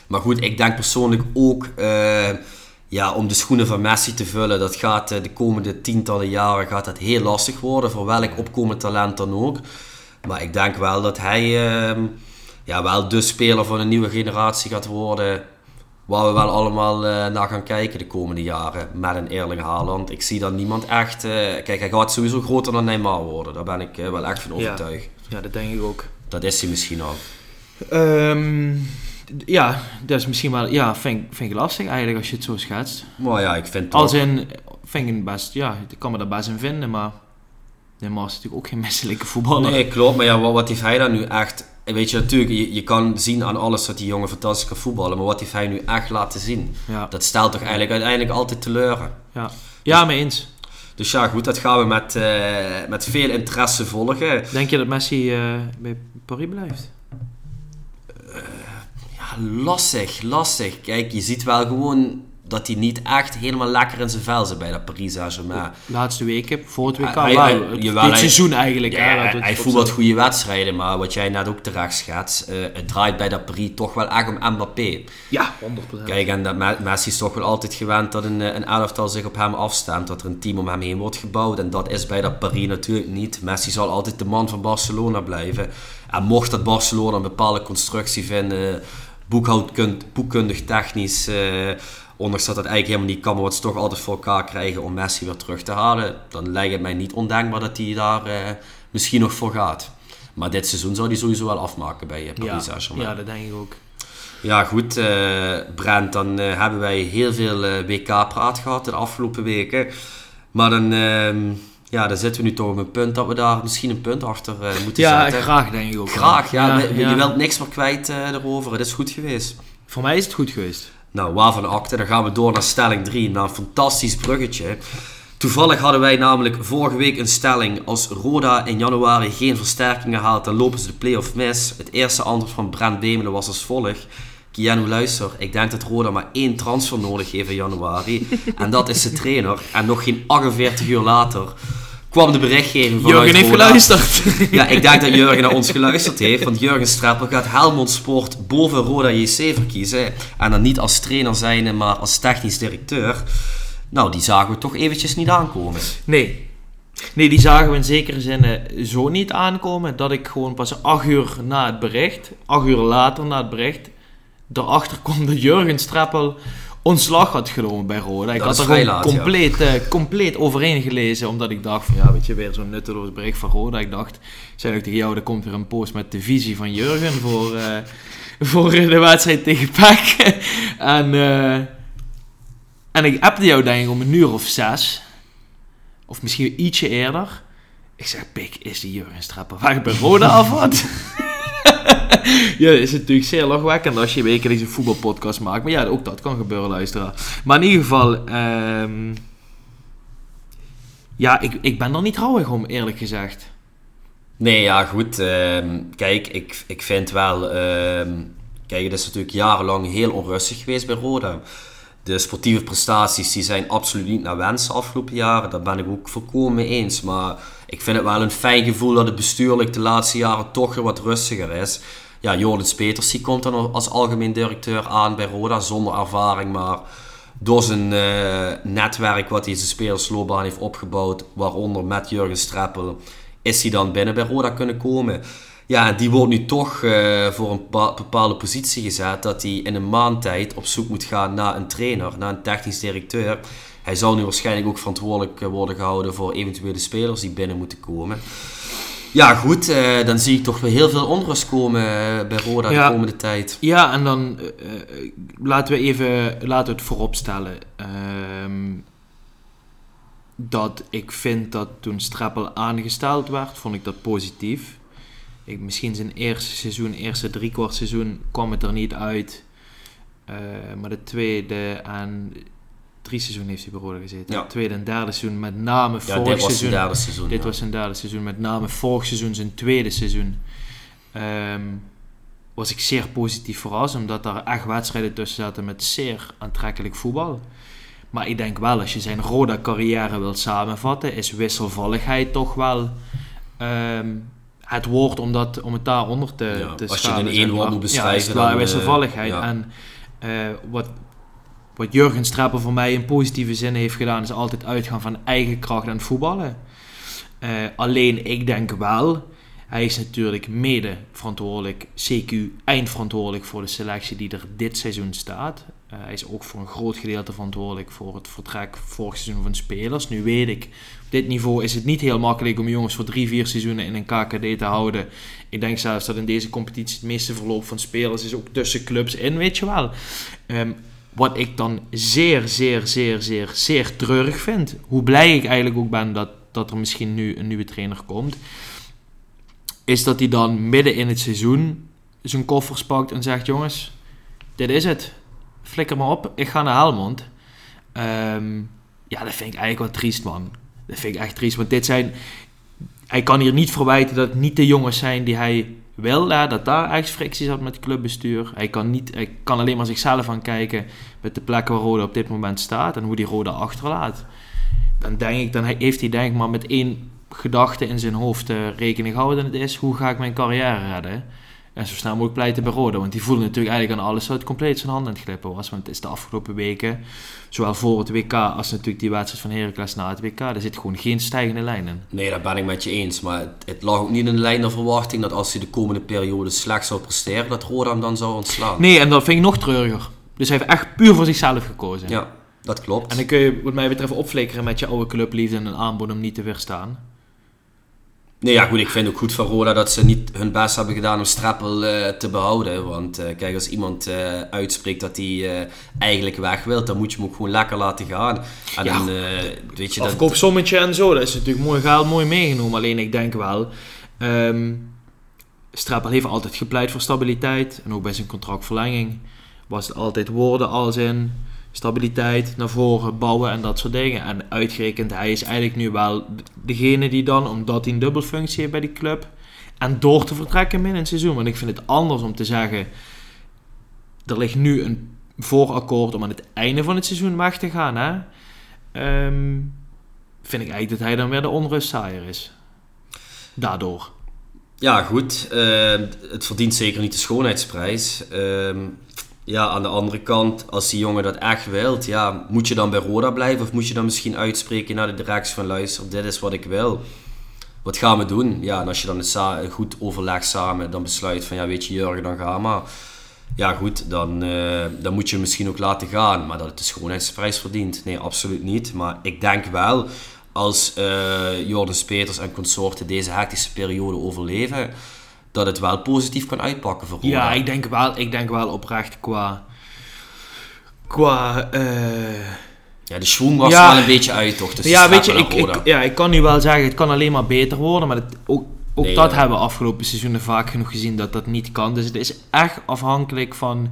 Maar goed, ik denk persoonlijk ook... ja, om de schoenen van Messi te vullen, dat gaat de komende tientallen jaren gaat dat heel lastig worden. Voor welk opkomend talent dan ook. Maar ik denk wel dat hij ehm, ja, wel de speler van een nieuwe generatie gaat worden. Waar we wel allemaal eh, naar gaan kijken de komende jaren. Met een Erling Haaland. Ik zie dan niemand echt... eh, kijk, hij gaat sowieso groter dan Neymar worden. Daar ben ik eh, wel echt van overtuigd. ja, dat denk ik ook. Dat is hij misschien al. Ehm, ja, dat is misschien wel... Ja, vind, ik- vind ik lastig eigenlijk als je het zo schetst. Maar ja, ik vind toch... Als in, vind ik best, ja, ik kan me daar best in vinden, maar Neymar is natuurlijk ook geen menselijke voetballer. Nee, klopt. Maar ja, wat, wat heeft hij dan nu echt... Weet je, natuurlijk, je, je kan zien aan alles dat die jongen fantastisch kan voetballen. Maar wat heeft hij nu echt laten zien? Ja, Dat stelt toch eigenlijk uiteindelijk altijd teleur. ja. ja mee eens. Dus ja, goed, dat gaan we met, eh, met veel interesse volgen. Denk je dat Messi eh, bij Paris blijft? Ja, lastig, lastig. Kijk, je ziet wel gewoon dat hij niet echt helemaal lekker in zijn vel zit bij dat Paris Saint-Germain. Laatste weken, voor het WK, Hij- wel. hij- Het- jawel, dit seizoen eigenlijk. Ja, hè, hij, hij voetbalt zijn. goede wedstrijden, maar wat jij net ook terecht schetst, eh, het draait bij dat Paris toch wel echt om Mbappé. Ja, 100%. Kijk, en dat Me- Messi is toch wel altijd gewend dat een, eh, een elftal zich op hem afstemt, dat er een team om hem heen wordt gebouwd. En dat is bij dat Paris natuurlijk niet. Messi zal altijd de man van Barcelona blijven. En mocht dat Barcelona een bepaalde constructie vinden, boekhoudkund, boekkundig technisch, eh, ondanks dat dat eigenlijk helemaal niet kan, maar wat ze toch altijd voor elkaar krijgen om Messi weer terug te halen, dan lijkt het mij niet ondenkbaar dat hij daar eh, misschien nog voor gaat. Maar dit seizoen zou hij sowieso wel afmaken bij eh, Paris ja, Saint-Germain. ja, dat denk ik ook. Ja, goed, eh Brent, dan eh, hebben wij heel veel eh, WK-praat gehad de afgelopen weken. Maar dan, ehm, ja, dan zitten we nu toch op een punt dat we daar misschien een punt achter moeten Ja, zetten. graag denk ik ook. Graag, ja. Je- ja. Je wilt niks meer kwijt erover. Het is goed geweest. Voor mij is het goed geweest. Nou, waarvan akte? Dan gaan we door naar stelling 3. naar een fantastisch bruggetje. Toevallig hadden wij namelijk vorige week een stelling. Als Roda in januari geen versterkingen haalt, dan lopen ze de play-off mis. Het eerste antwoord van Brent Bemelen was als volgt. Kianu, luister. Ik denk dat Roda maar één transfer nodig heeft in januari. En dat is de trainer. En nog geen 48 uur later kwam de berichtgeving vanuit Jurgen heeft geluisterd. Ja, ik denk dat Jurgen naar ons geluisterd heeft. Want Jurgen Streppel gaat Helmond Sport boven Roda JC verkiezen. En dan niet als trainer zijn, maar als technisch directeur. Nou, die zagen we toch eventjes niet aankomen. Nee. Nee, die zagen we in zekere zin zo niet aankomen dat ik gewoon pas acht uur na het bericht, acht uur later na het bericht, erachter kwam dat Jurgen Streppel ontslag had genomen bij Roda. Ik Dat had er gewoon laat, ja. compleet, eh, compleet overheen gelezen, omdat ik dacht van ja, weet je, weer zo'n nutteloos bericht van Roda. Ik dacht, ik zei ook tegen jou, er komt weer een post met de visie van Jurgen voor, eh, *laughs* voor de wedstrijd tegen PEC. *laughs* en, eh, en ik appte jou denk ik om een uur of zes. Of misschien ietsje eerder. Ik zeg, pik, is die Jurgen Strapper waar ik bij Roda af had? *laughs* *laughs* ja, is natuurlijk zeer lachwekkend als je wekelijks een voetbalpodcast maakt. Maar ja, ook dat kan gebeuren, luisteraar. Maar in ieder geval... ehm, ja, ik, ik ben er niet rouwig om, eerlijk gezegd. Nee, ja, goed. ehm, kijk, ik, ik vind wel... ehm, kijk, het is natuurlijk jarenlang heel onrustig geweest bij Roda. De sportieve prestaties die zijn absoluut niet naar wens de afgelopen jaren. Daar ben ik ook volkomen mee eens. Maar ik vind het wel een fijn gevoel dat het bestuurlijk de laatste jaren toch wat rustiger is. Ja, Joris Peters komt dan als algemeen directeur aan bij Roda zonder ervaring. Maar door zijn eh, netwerk wat hij zijn spelersloopbaan heeft opgebouwd, waaronder met Jurgen Streppel, is hij dan binnen bij Roda kunnen komen. Ja, die wordt nu toch eh, voor een bepa- bepaalde positie gezet dat hij in een maand tijd op zoek moet gaan naar een trainer, naar een technisch directeur. Hij zal nu waarschijnlijk ook verantwoordelijk eh, worden gehouden voor eventuele spelers die binnen moeten komen. Ja, goed, eh, dan zie ik toch weer heel veel onrust komen eh, bij Roda Ja. de komende tijd. Ja, en dan eh, laten we even laten we het vooropstellen. Ehm, dat ik vind dat toen Strappel aangesteld werd, vond ik dat positief. Ik, misschien zijn eerste seizoen, eerste driekwart seizoen, kwam het er niet uit. Maar de tweede en drie seizoen heeft hij bij Roda gezeten. Ja. Tweede en derde seizoen, met name Ja, vorig dit was seizoen. zijn derde seizoen. Dit ja. was zijn derde seizoen, met name vorig seizoen, zijn tweede seizoen. Ehm, was ik zeer positief verrast, omdat er echt wedstrijden tussen zaten met zeer aantrekkelijk voetbal. Maar ik denk wel, als je zijn rode carrière wilt samenvatten, is wisselvalligheid toch wel ehm, het woord om, dat, om het daaronder te, Ja, te als je in één woord moet Ja, beschrijven, is het wel dan, eh, wisselvalligheid. ja. En eh, wat, wat Jurgen Streppel voor mij in positieve zin heeft gedaan, is altijd uitgaan van eigen kracht en voetballen. Eh, alleen, ik denk wel, hij is natuurlijk mede verantwoordelijk, CQ eindverantwoordelijk voor de selectie die er dit seizoen staat. Eh, hij is ook voor een groot gedeelte verantwoordelijk voor het vertrek vorig seizoen van spelers. Nu weet ik, op dit niveau is het niet heel makkelijk om jongens voor drie, vier seizoenen in een KKD te houden. Ik denk zelfs dat in deze competitie het meeste verloop van spelers is ook tussen clubs in, weet je wel. Ehm, wat ik dan zeer, zeer, zeer, zeer, zeer treurig vind. Hoe blij ik eigenlijk ook ben dat, dat er misschien nu een nieuwe trainer komt. Is dat hij dan midden in het seizoen zijn koffers pakt en zegt: Jongens, dit is het. Flikker maar op, ik ga naar Helmond. Ehm, ja, dat vind ik eigenlijk wel triest, man. Dat vind ik echt triest. Want dit zijn. Hij kan hier niet verwijten dat het niet de jongens zijn die hij wil. Hè, dat daar echt frictie zat met het clubbestuur. Hij kan, niet, hij kan alleen maar zichzelf aan kijken met de plek waar Rode op dit moment staat en hoe die Rode achterlaat. Dan denk ik, dan heeft hij denk ik maar met één gedachte in zijn hoofd uh, rekening gehouden. En het is, hoe ga ik mijn carrière redden? En zo snel mogelijk pleiten bij Rode. Want die voelde natuurlijk eigenlijk aan alles dat het compleet zijn hand aan het glippen was. Want het is de afgelopen weken, zowel voor het WK als natuurlijk die wedstrijd van Heracles na het WK, er zit gewoon geen stijgende lijn in. Nee, dat ben ik met je eens. Maar het, het lag ook niet in de lijn der verwachting dat als hij de komende periode slecht zou presteren, dat Roda hem dan zou ontslaan. Nee, en dat vind ik nog treuriger. Dus hij heeft echt puur voor zichzelf gekozen. Ja, dat klopt. En dan kun je wat mij betreft opflikkeren met je oude clubliefde en een aanbod om niet te weerstaan. Nee, ja, goed. Ik vind ook goed van Roda dat ze niet hun best hebben gedaan om Strappel uh, te behouden. Want uh, kijk, als iemand uh, uitspreekt dat hij eigenlijk weg wil, dan moet je hem ook gewoon lekker laten gaan. En ja, dan, weet je, afkoopsommetje en zo, dat is natuurlijk mooi geld, mooi meegenomen. Alleen ik denk wel, um, Strappel heeft altijd gepleit voor stabiliteit. En ook bij zijn contractverlenging was het altijd woorden als in stabiliteit naar voren bouwen en dat soort dingen. En uitgerekend, hij is eigenlijk nu wel degene die dan, omdat hij een dubbelfunctie heeft bij die club, en door te vertrekken binnen een seizoen. Want ik vind het anders om te zeggen, er ligt nu een voorakkoord om aan het einde van het seizoen weg te gaan. Hè? Um, vind ik eigenlijk dat hij dan weer de onrustzaaier is. Daardoor. Ja, goed. Uh, het verdient zeker niet de schoonheidsprijs. Uh, ja, aan de andere kant, als die jongen dat echt wilt, ja, moet je dan bij Roda blijven? Of moet je dan misschien uitspreken naar de directie van luister, dit is wat ik wil. Wat gaan we doen? Ja, en als je dan het goed overlegt samen, dan besluit van ja, weet je Jurgen, dan ga maar. Ja goed, dan, uh, dan moet je misschien ook laten gaan. Maar dat het de schoonheidsprijs verdient, nee, absoluut niet. Maar ik denk wel, als uh, Jordan Peters en consorten deze hectische periode overleven dat het wel positief kan uitpakken voor Roda. Ja, ik denk wel, ik denk wel oprecht qua... Qua... Uh, ja, de schoen was ja, wel een beetje uit, toch? Dus ja, weet je, ik, ik, ja, ik kan nu wel zeggen, het kan alleen maar beter worden, maar het, ook, ook dat hebben we afgelopen seizoenen vaak genoeg gezien dat dat niet kan. Dus het is echt afhankelijk van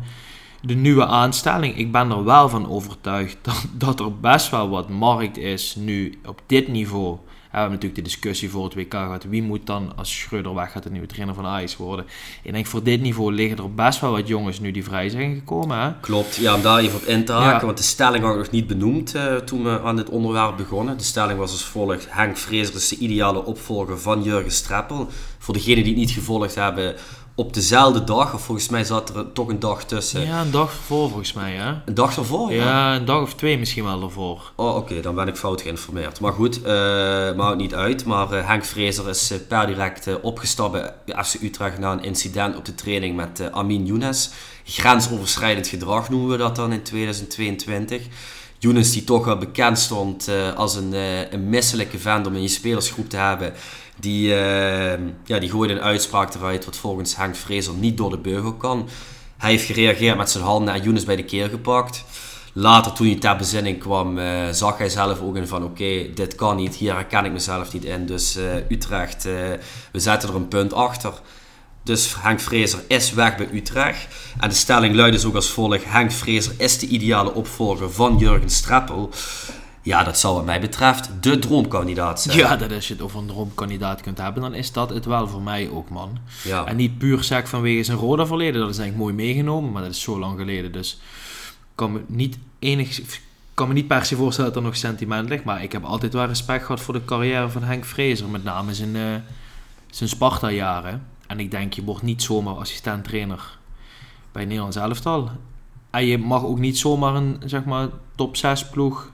de nieuwe aanstelling. Ik ben er wel van overtuigd *laughs* dat, dat er best wel wat markt is nu op dit niveau we hebben natuurlijk de discussie voor het WK gehad. Wie moet dan, als Schreuder weg gaat, de nieuwe trainer van Ajax worden? Ik denk voor dit niveau liggen er best wel wat jongens nu die vrij zijn gekomen. Hè? Klopt, ja, om daar even op in te haken. Want de stelling had ik nog niet benoemd uh, toen we aan dit onderwerp begonnen. De stelling was als volgt. Henk Vrezer is de ideale opvolger van Jurgen Streppel. Voor degenen die het niet gevolgd hebben op dezelfde dag, of volgens mij zat er toch een dag tussen. Ja, een dag ervoor volgens mij, hè? Een dag ervoor? Ja, ja een dag of twee misschien wel ervoor. Oh, oké, dan ben ik fout geïnformeerd. Maar goed, uh, maakt niet uit. Maar uh, Henk Vrezer is uh, per direct opgestapt bij FC Utrecht na een incident op de training met Amin Younes. Grensoverschrijdend gedrag noemen we dat dan in 2022. Younes die toch wel bekend stond als een, een misselijke vent om in je spelersgroep te hebben die, uh, ja, die gooide een uitspraak eruit wat volgens Henk Vrezer niet door de beugel kan. Hij heeft gereageerd met zijn handen en Younes bij de keer gepakt. Later, toen hij ter bezinning kwam, uh, zag hij zelf ook in van oké, dit kan niet, hier herken ik mezelf niet in. Dus uh, Utrecht, we zetten er een punt achter. Dus Henk Vrezer is weg bij Utrecht. En de stelling luidt dus ook als volgt. Henk Vrezer is de ideale opvolger van Jurgen Streppel. Ja, dat zou wat mij betreft de droomkandidaat zijn. Ja, dat als je het over een droomkandidaat kunt hebben, dan is dat het wel voor mij ook, man. Ja. En niet puur zeg vanwege zijn rode verleden, dat is eigenlijk mooi meegenomen, maar dat is zo lang geleden. Dus kan me niet enig, kan me niet per se voorstellen dat er nog sentiment ligt, maar ik heb altijd wel respect gehad voor de carrière van Henk Vrezer, met name zijn, uh, zijn Sparta-jaren. En ik denk, je wordt niet zomaar assistent-trainer bij Nederlands elftal. En je mag ook niet zomaar een zeg maar, top 6 ploeg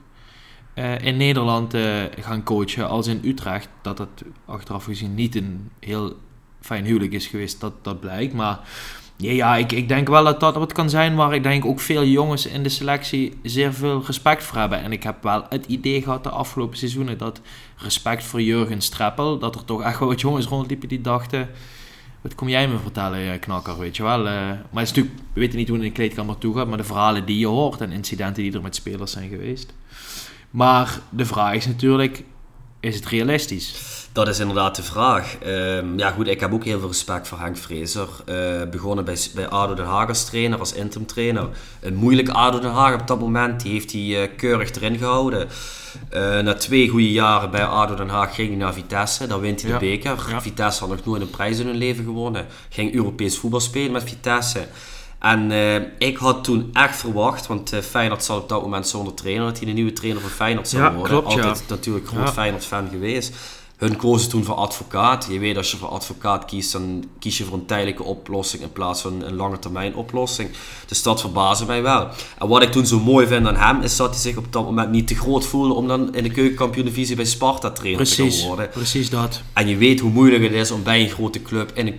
uh, in Nederland uh, gaan coachen als in Utrecht. Dat dat achteraf gezien niet een heel fijn huwelijk is geweest, dat, dat blijkt. Maar ja, ja ik, ik denk wel dat dat wat kan zijn waar ik denk ook veel jongens in de selectie zeer veel respect voor hebben. En ik heb wel het idee gehad de afgelopen seizoenen dat respect voor Jurgen Streppel, dat er toch echt wel wat jongens rondliepen die dachten... Wat kom jij me vertellen, knakker, weet je wel? maar natuurlijk, we weten niet hoe het in de kleedkamer toe gaat, maar de verhalen die je hoort en incidenten die er met spelers zijn geweest. Maar de vraag is natuurlijk, is het realistisch? Dat is inderdaad de vraag. Ehm, ja goed, ik heb ook heel veel respect voor Henk Vrezer. Uh, begonnen bij, bij ADO Den Haag als trainer, als interim trainer. Een moeilijke ADO Den Haag op dat moment, die heeft hij uh, keurig erin gehouden. Uh, na twee goede jaren bij ADO Den Haag ging hij naar Vitesse, dan wint hij de beker. Vitesse had nog nooit een prijs in hun leven gewonnen. Ging Europees voetbal spelen met Vitesse. En uh, ik had toen echt verwacht, want uh, Feyenoord zat op dat moment zonder trainer, dat hij de nieuwe trainer van Feyenoord zou ja, worden. Klopt, Altijd ja. natuurlijk groot ja. Feyenoord-fan geweest. Hun kozen toen voor advocaat. Je weet, als je voor advocaat kiest, dan kies je voor een tijdelijke oplossing in plaats van een lange termijn oplossing. Dus dat verbaasde mij wel. En wat ik toen zo mooi vind aan hem, is dat hij zich op dat moment niet te groot voelde om dan in de keukenkampioen-divisie bij Sparta trainer precies, te worden. Precies dat. En je weet hoe moeilijk het is om bij een grote club in een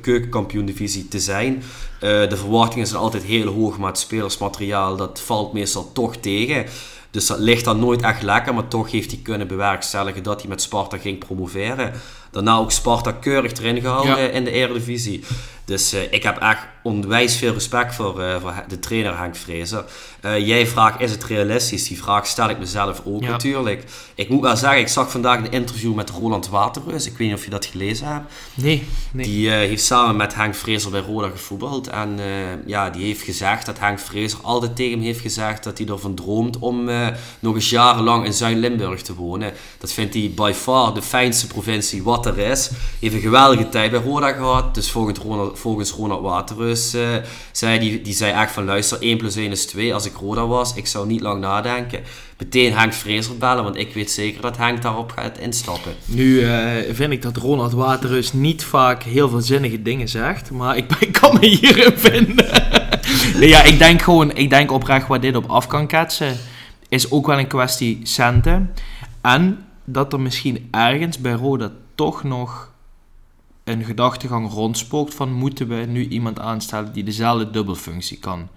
keukenkampioen-divisie te zijn. Uh, de verwachtingen zijn altijd heel hoog, maar het spelersmateriaal dat valt meestal toch tegen. Dus dat ligt dan nooit echt lekker, maar toch heeft hij kunnen bewerkstelligen dat hij met Sparta ging promoveren. Daarna ook Sparta keurig erin gehouden ja. in de Eredivisie. Dus uh, ik heb echt onwijs veel respect voor, uh, voor de trainer Henk Vrezer. Uh, jij vraagt, is het realistisch? Die vraag stel ik mezelf ook ja. natuurlijk. Ik moet wel zeggen, ik zag vandaag een interview met Roland Waterreus. Ik weet niet of je dat gelezen hebt. Nee. nee. Die heeft samen met Henk Vrezer bij Roda gevoetbald. En ja, die heeft gezegd dat Henk Vrezer altijd tegen hem heeft gezegd dat hij ervan droomt om nog eens jarenlang in Zuid-Limburg te wonen. Dat vindt hij by far de fijnste provincie wat er is. Heeft een geweldige tijd bij Roda gehad. Dus volgens Ronald, volgens Ronald Waterreus uh, zei die, die zei echt van luister 1 plus 1 is 2. Als ik Roda was, ik zou niet lang nadenken. Meteen Henk Vrezer bellen, want ik weet zeker dat Henk daarop gaat instappen. Nu uh, vind ik dat Ronald Waterreus niet vaak heel veel zinnige dingen zegt, maar ik, ik *laughs* kan me hierin vinden. *laughs* nee, ja, ik denk gewoon, ik denk oprecht waar dit op af kan ketsen, is ook wel een kwestie centen. En dat er misschien ergens bij Roda toch nog een gedachtegang rondspookt van moeten we nu iemand aanstellen die dezelfde dubbelfunctie kan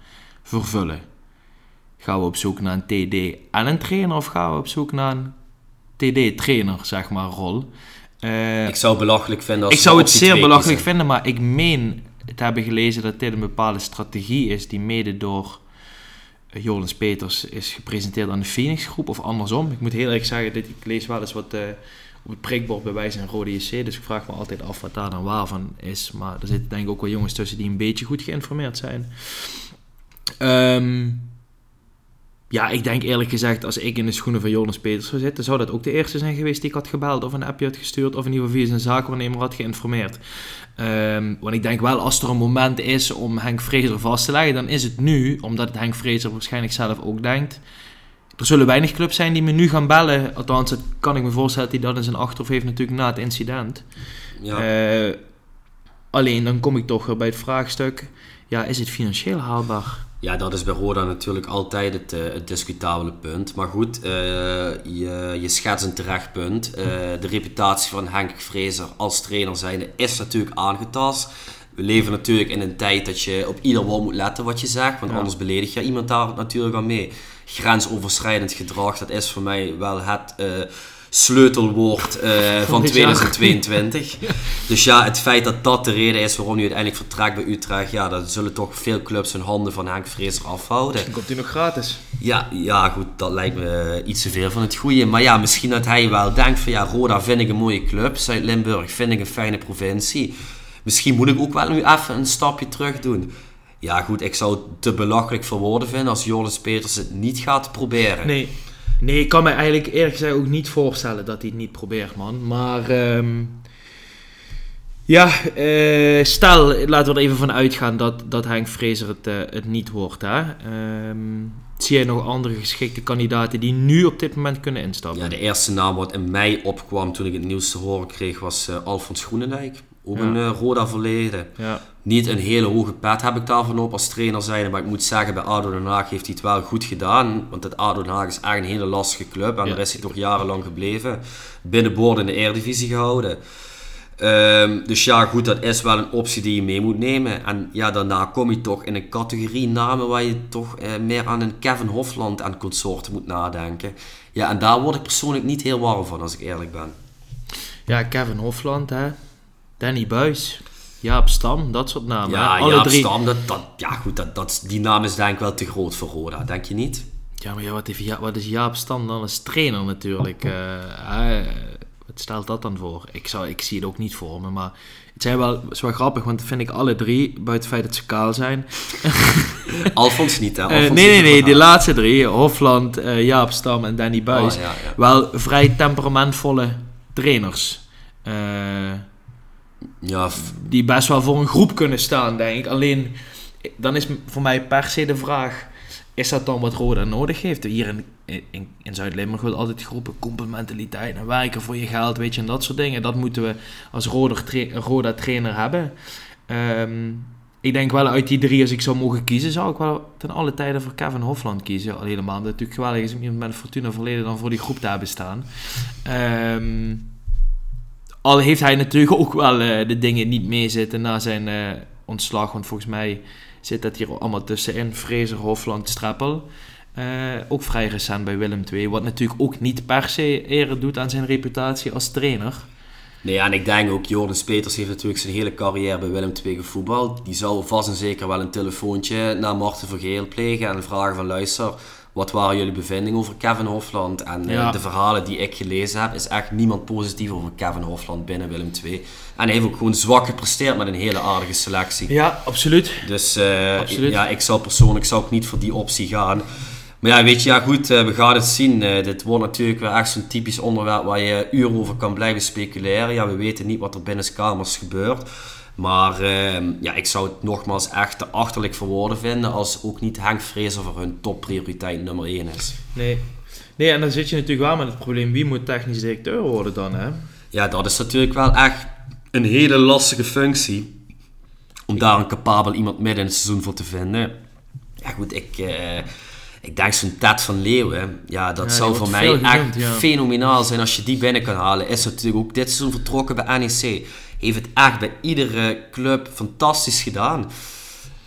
vervullen. Gaan we op zoek naar een TD en een trainer of gaan we op zoek naar een TD-trainer, zeg maar, rol? Uh, ik zou het belachelijk vinden als Ik zou het zeer belachelijk vinden, maar ik meen te hebben gelezen dat dit een bepaalde strategie is die mede door Jolens Peters is gepresenteerd aan de Phoenix groep of andersom. Ik moet heel eerlijk zeggen, dit, ik lees wel eens wat uh, het prikbord bij wijze en Rode JC, dus ik vraag me altijd af wat daar dan waar van is. Maar er zitten denk ik ook wel jongens tussen die een beetje goed geïnformeerd zijn. Um, ja, ik denk eerlijk gezegd, als ik in de schoenen van Jonas Peters zou zitten, zou dat ook de eerste zijn geweest die ik had gebeld of een appje had gestuurd of in ieder geval via zijn had geïnformeerd. Um, want ik denk wel, als er een moment is om Henk Vrezer vast te leggen, dan is het nu, omdat het Henk Vrezer waarschijnlijk zelf ook denkt. Er zullen weinig clubs zijn die me nu gaan bellen. Althans, dat kan ik me voorstellen dat hij dat in zijn achterhoofd heeft natuurlijk na het incident. Ja. Uh, alleen dan kom ik toch weer bij het vraagstuk, ja, is het financieel haalbaar? Ja, dat is bij Roda natuurlijk altijd het, uh, het discutabele punt. Maar goed, uh, je, je schetst een terecht punt. De reputatie van Henk Vrezer als trainer zijnde is natuurlijk aangetast. We leven natuurlijk in een tijd dat je op ieder woord moet letten wat je zegt. Want ja. anders beledig je iemand daar natuurlijk aan mee. Grensoverschrijdend gedrag, dat is voor mij wel het sleutelwoord uh, van 2022. *laughs* Dus ja, het feit dat dat de reden is waarom hij uiteindelijk vertrekt bij Utrecht, ja, dat zullen toch veel clubs hun handen van Henk Vrezer afhouden. Misschien komt hij nog gratis. Ja, ja, goed, dat lijkt me iets te veel van het goede. Maar ja, misschien dat hij wel denkt van ja, Roda vind ik een mooie club, Zuid-Limburg vind ik een fijne provincie. Misschien moet ik ook wel nu even een stapje terug doen. Ja, goed, ik zou het te belachelijk voor woorden vinden als Joris Peters het niet gaat proberen. Nee, Nee, ik kan me eigenlijk eerlijk gezegd ook niet voorstellen dat hij het niet probeert, man. Maar um, ja, uh, stel, laten we er even van uitgaan dat, dat Henk Vrezer het, uh, het niet wordt. Hè? Um, zie jij nog andere geschikte kandidaten die nu op dit moment kunnen instappen? Ja, de eerste naam wat in mei opkwam toen ik het nieuws te horen kreeg was uh, Alfons Groenendijk. Ook een uh, Roda verleden. Ja. Niet een hele hoge pet heb ik daarvan op als trainer zijn. Maar ik moet zeggen, bij ADO Den Haag heeft hij het wel goed gedaan. Want het ADO Den Haag is echt een hele lastige club. En daar is hij toch jarenlang gebleven. Binnenboord in de Eredivisie gehouden. Um, dus ja, goed, dat is wel een optie die je mee moet nemen. En ja, daarna kom je toch in een categorie namen waar je toch uh, meer aan een Kevin Hofland en consorten moet nadenken. Ja, en daar word ik persoonlijk niet heel warm van, als ik eerlijk ben. Ja, Kevin Hofland, hè. Danny Buis, Jaap Stam, dat soort namen. Ja, hè? Alle Jaap drie. Stam, dat, dat, ja goed, dat, dat, die naam is denk ik wel te groot voor Roda, denk je niet? Ja, maar ja, wat, heeft Ja- wat is Jaap Stam dan als trainer natuurlijk? Eh, wat stelt dat dan voor? Ik, zou, ik zie het ook niet voor me, maar het zijn wel, het is wel grappig, want dat vind ik alle drie, buiten het feit dat ze kaal zijn. *laughs* Alfons niet, hè? Eh, Alfons nee, nee, nee, die laatste drie, Hofland, eh, Jaap Stam en Danny Buis, Oh, ja, ja. wel vrij temperamentvolle trainers. Eh, Ja, die best wel voor een groep kunnen staan, denk ik. Alleen, dan is voor mij per se de vraag... Is dat dan wat Roda nodig heeft? Hier in, in, Zuid-Limburg wordt altijd geroepen... complementaliteit en werken voor je geld, weet je, en dat soort dingen. Dat moeten we als Roda, Roda trainer hebben. Ehm, ik denk wel uit die drie, als ik zou mogen kiezen... zou ik wel ten alle tijden voor Kevin Hofland kiezen. Al helemaal het natuurlijk geweldig is om iemand met een Fortuna verleden... dan voor die groep te hebben staan. Ehm, al heeft hij natuurlijk ook wel eh, de dingen niet meezitten na zijn eh, ontslag. Want volgens mij zit dat hier allemaal tussenin. Fraser, Hofland, Strappel. Eh, ook vrij recent bij Willem II. Wat natuurlijk ook niet per se ere doet aan zijn reputatie als trainer. Nee, en ik denk ook, Joris Peters heeft natuurlijk zijn hele carrière bij Willem II gevoetbald. Die zou vast en zeker wel een telefoontje naar Marten Vergeel plegen en vragen van luister, wat waren jullie bevindingen over Kevin Hofland? En eh, Ja. de verhalen die ik gelezen heb, is echt niemand positief over Kevin Hofland binnen Willem II. En hij heeft ook gewoon zwak gepresteerd met een hele aardige selectie. Ja, absoluut. Dus eh, Absoluut. ja, ik zou persoonlijk zou ik niet voor die optie gaan. Maar ja, weet je, ja goed, eh, we gaan het zien. Dit wordt natuurlijk weer echt zo'n typisch onderwerp waar je uren over kan blijven speculeren. Ja, we weten niet wat er binnen kamers gebeurt. Maar ehm, ja, ik zou het nogmaals echt te achterlijk voor woorden vinden als ook niet Henk Vrezer voor hun topprioriteit nummer 1 is. Nee. Nee, en dan zit je natuurlijk wel met het probleem... wie moet technisch directeur worden dan, hè? Ja, dat is natuurlijk wel echt een hele lastige functie. Om daar een capabel iemand midden in het seizoen voor te vinden. Ja goed, ik, eh, ik denk zo'n Ted van Leeuwen. Ja, dat Ja, zou voor mij echt genoemd, ja. fenomenaal zijn als je die binnen kan halen. Is natuurlijk ook dit seizoen vertrokken bij NEC. Heeft het echt bij iedere club fantastisch gedaan.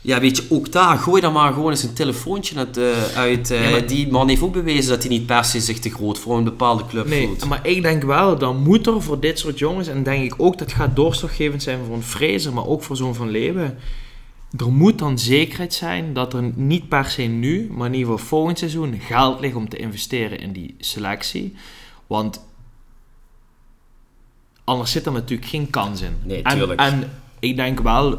Ja, weet je, ook daar, gooi dan maar gewoon eens een telefoontje uit. eh, uit eh, Ja, maar- Die man heeft ook bewezen dat hij niet per se zich te groot voor een bepaalde club Nee, voelt. maar ik denk wel, dan moet er voor dit soort jongens, en denk ik ook dat gaat doorslaggevend zijn voor een Fraser, maar ook voor zo'n Van Leeuwen. Er moet dan zekerheid zijn dat er niet per se nu, maar in ieder geval volgend seizoen geld ligt om te investeren in die selectie. Want anders zit er natuurlijk geen kans in. Nee, en, tuurlijk. en ik denk wel,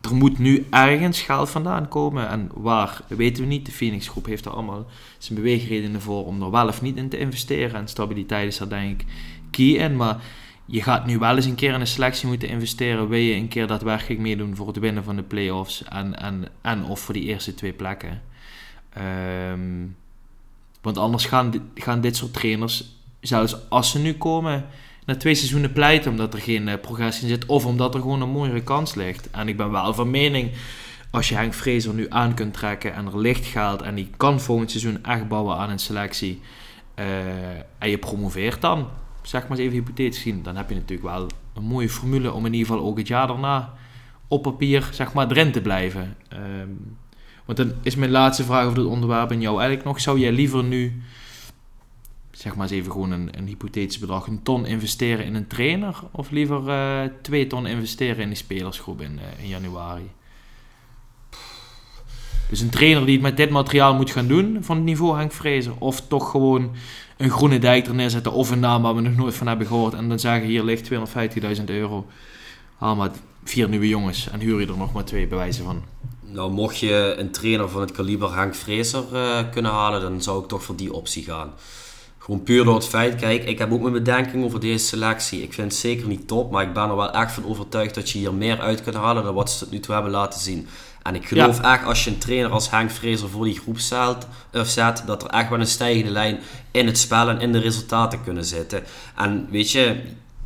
er moet nu ergens geld vandaan komen. En waar, weten we niet. De Phoenix Groep heeft er allemaal zijn beweegredenen voor om er wel of niet in te investeren. En stabiliteit is daar denk ik key in. Maar je gaat nu wel eens een keer in een selectie moeten investeren. Wil je een keer daadwerkelijk meedoen voor het winnen van de play-offs. En, en, en of voor die eerste twee plekken. Ehm, want anders gaan, gaan dit soort trainers, zelfs als ze nu komen, twee seizoenen pleiten omdat er geen eh, progressie in zit. Of omdat er gewoon een mooiere kans ligt. En ik ben wel van mening, als je Henk Vrezer nu aan kunt trekken en er ligt geld en die kan volgend seizoen echt bouwen aan een selectie. eh, en je promoveert dan, zeg maar eens even hypothetisch gezien, dan heb je natuurlijk wel een mooie formule om in ieder geval ook het jaar daarna op papier zeg maar erin te blijven. Ehm, want dan is mijn laatste vraag over dit onderwerp en jou eigenlijk nog. Zou jij liever nu, zeg maar eens even gewoon een, een hypothetisch bedrag, een ton investeren in een trainer? Of liever eh, twee ton investeren in die spelersgroep in, eh, januari? Dus een trainer die het met dit materiaal moet gaan doen van het niveau Vrezer. Of toch gewoon een groene dijk er neerzetten of een naam waar we nog nooit van hebben gehoord. En dan zeggen hier ligt 250.000 euro. Haal maar vier nieuwe jongens en huur je er nog maar twee bewijzen van. Nou, mocht je een trainer van het kaliber Henk Vrezer eh, kunnen halen, dan zou ik toch voor die optie gaan. Gewoon puur door het feit, kijk, ik heb ook mijn bedenking over deze selectie. Ik vind het zeker niet top, maar ik ben er wel echt van overtuigd dat je hier meer uit kunt halen dan wat ze tot nu toe hebben laten zien. En ik geloof echt, als je een trainer als Henk Vrezer voor die groep zet, of zet, dat er echt wel een stijgende lijn in het spel en in de resultaten kunnen zitten. En weet je,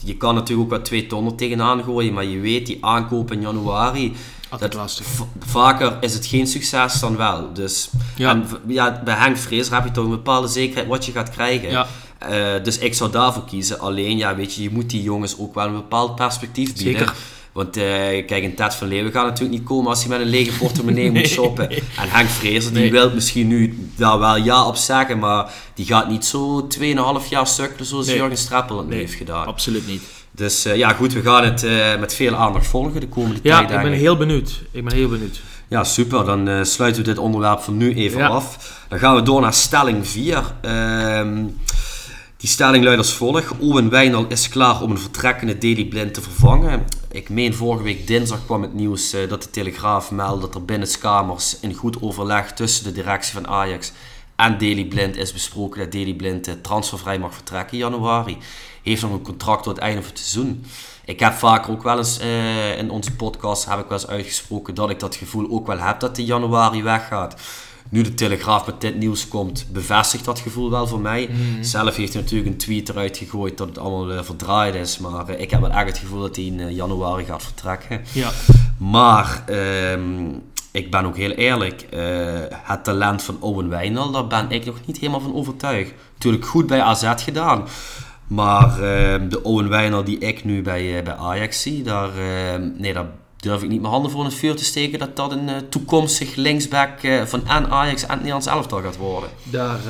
je kan natuurlijk ook wel twee ton er tegenaan gooien, maar je weet, die aankoop in januari, Altijd dat lastig. vaker is het geen succes dan wel. Dus Ja. en ja, bij Henk Vrezer heb je toch een bepaalde zekerheid wat je gaat krijgen. Ja. Eh, dus ik zou daarvoor kiezen. Alleen, ja, weet je, je moet die jongens ook wel een bepaald perspectief bieden. Zeker. Want uh, kijk, een Ted van Leeuwen gaat natuurlijk niet komen als hij met een lege portemonnee moet shoppen. En Henk Vrezer, die wil misschien nu daar wel ja op zeggen, maar die gaat niet zo 2,5 jaar sukkelen zoals nee. Jurgen Streppel het heeft gedaan. Absoluut niet. Dus uh, ja, goed, we gaan het uh, met veel aandacht volgen de komende ja, tijd. Ja, ik ben heel benieuwd. Ik ben heel benieuwd. Ja, super. Dan uh, sluiten we dit onderwerp voor nu even ja. af. Dan gaan we door naar stelling 4. Ehm, die stelling luidt als volgt. Owen Wijnal is klaar om een vertrekkende Daily Blind te vervangen. Ik meen vorige week dinsdag kwam het nieuws uh, dat de Telegraaf meldde dat er binnen kamers in goed overleg tussen de directie van Ajax en Daily Blind is besproken dat Daily Blind uh, transfervrij mag vertrekken in januari. Heeft nog een contract tot het einde van het seizoen. Ik heb vaker ook wel eens uh, in onze podcast heb ik wel eens uitgesproken dat ik dat gevoel ook wel heb dat hij januari weggaat. Nu de Telegraaf met dit nieuws komt, bevestigt dat gevoel wel voor mij. Mm. Zelf heeft hij natuurlijk een tweet eruit gegooid dat het allemaal verdraaid is. Maar uh, ik heb wel echt het gevoel dat hij in uh, januari gaat vertrekken. Ja. Maar um, ik ben ook heel eerlijk. het talent van Owen Wijnal, daar ben ik nog niet helemaal van overtuigd. Natuurlijk goed bij AZ gedaan. Maar uh, de Owen Wijnal die ik nu bij, uh, bij Ajax zie, daar, uh, nee, daar durf ik niet mijn handen voor het vuur te steken dat dat een toekomstig linksback van en Ajax en het Nederlands elftal gaat worden. Daar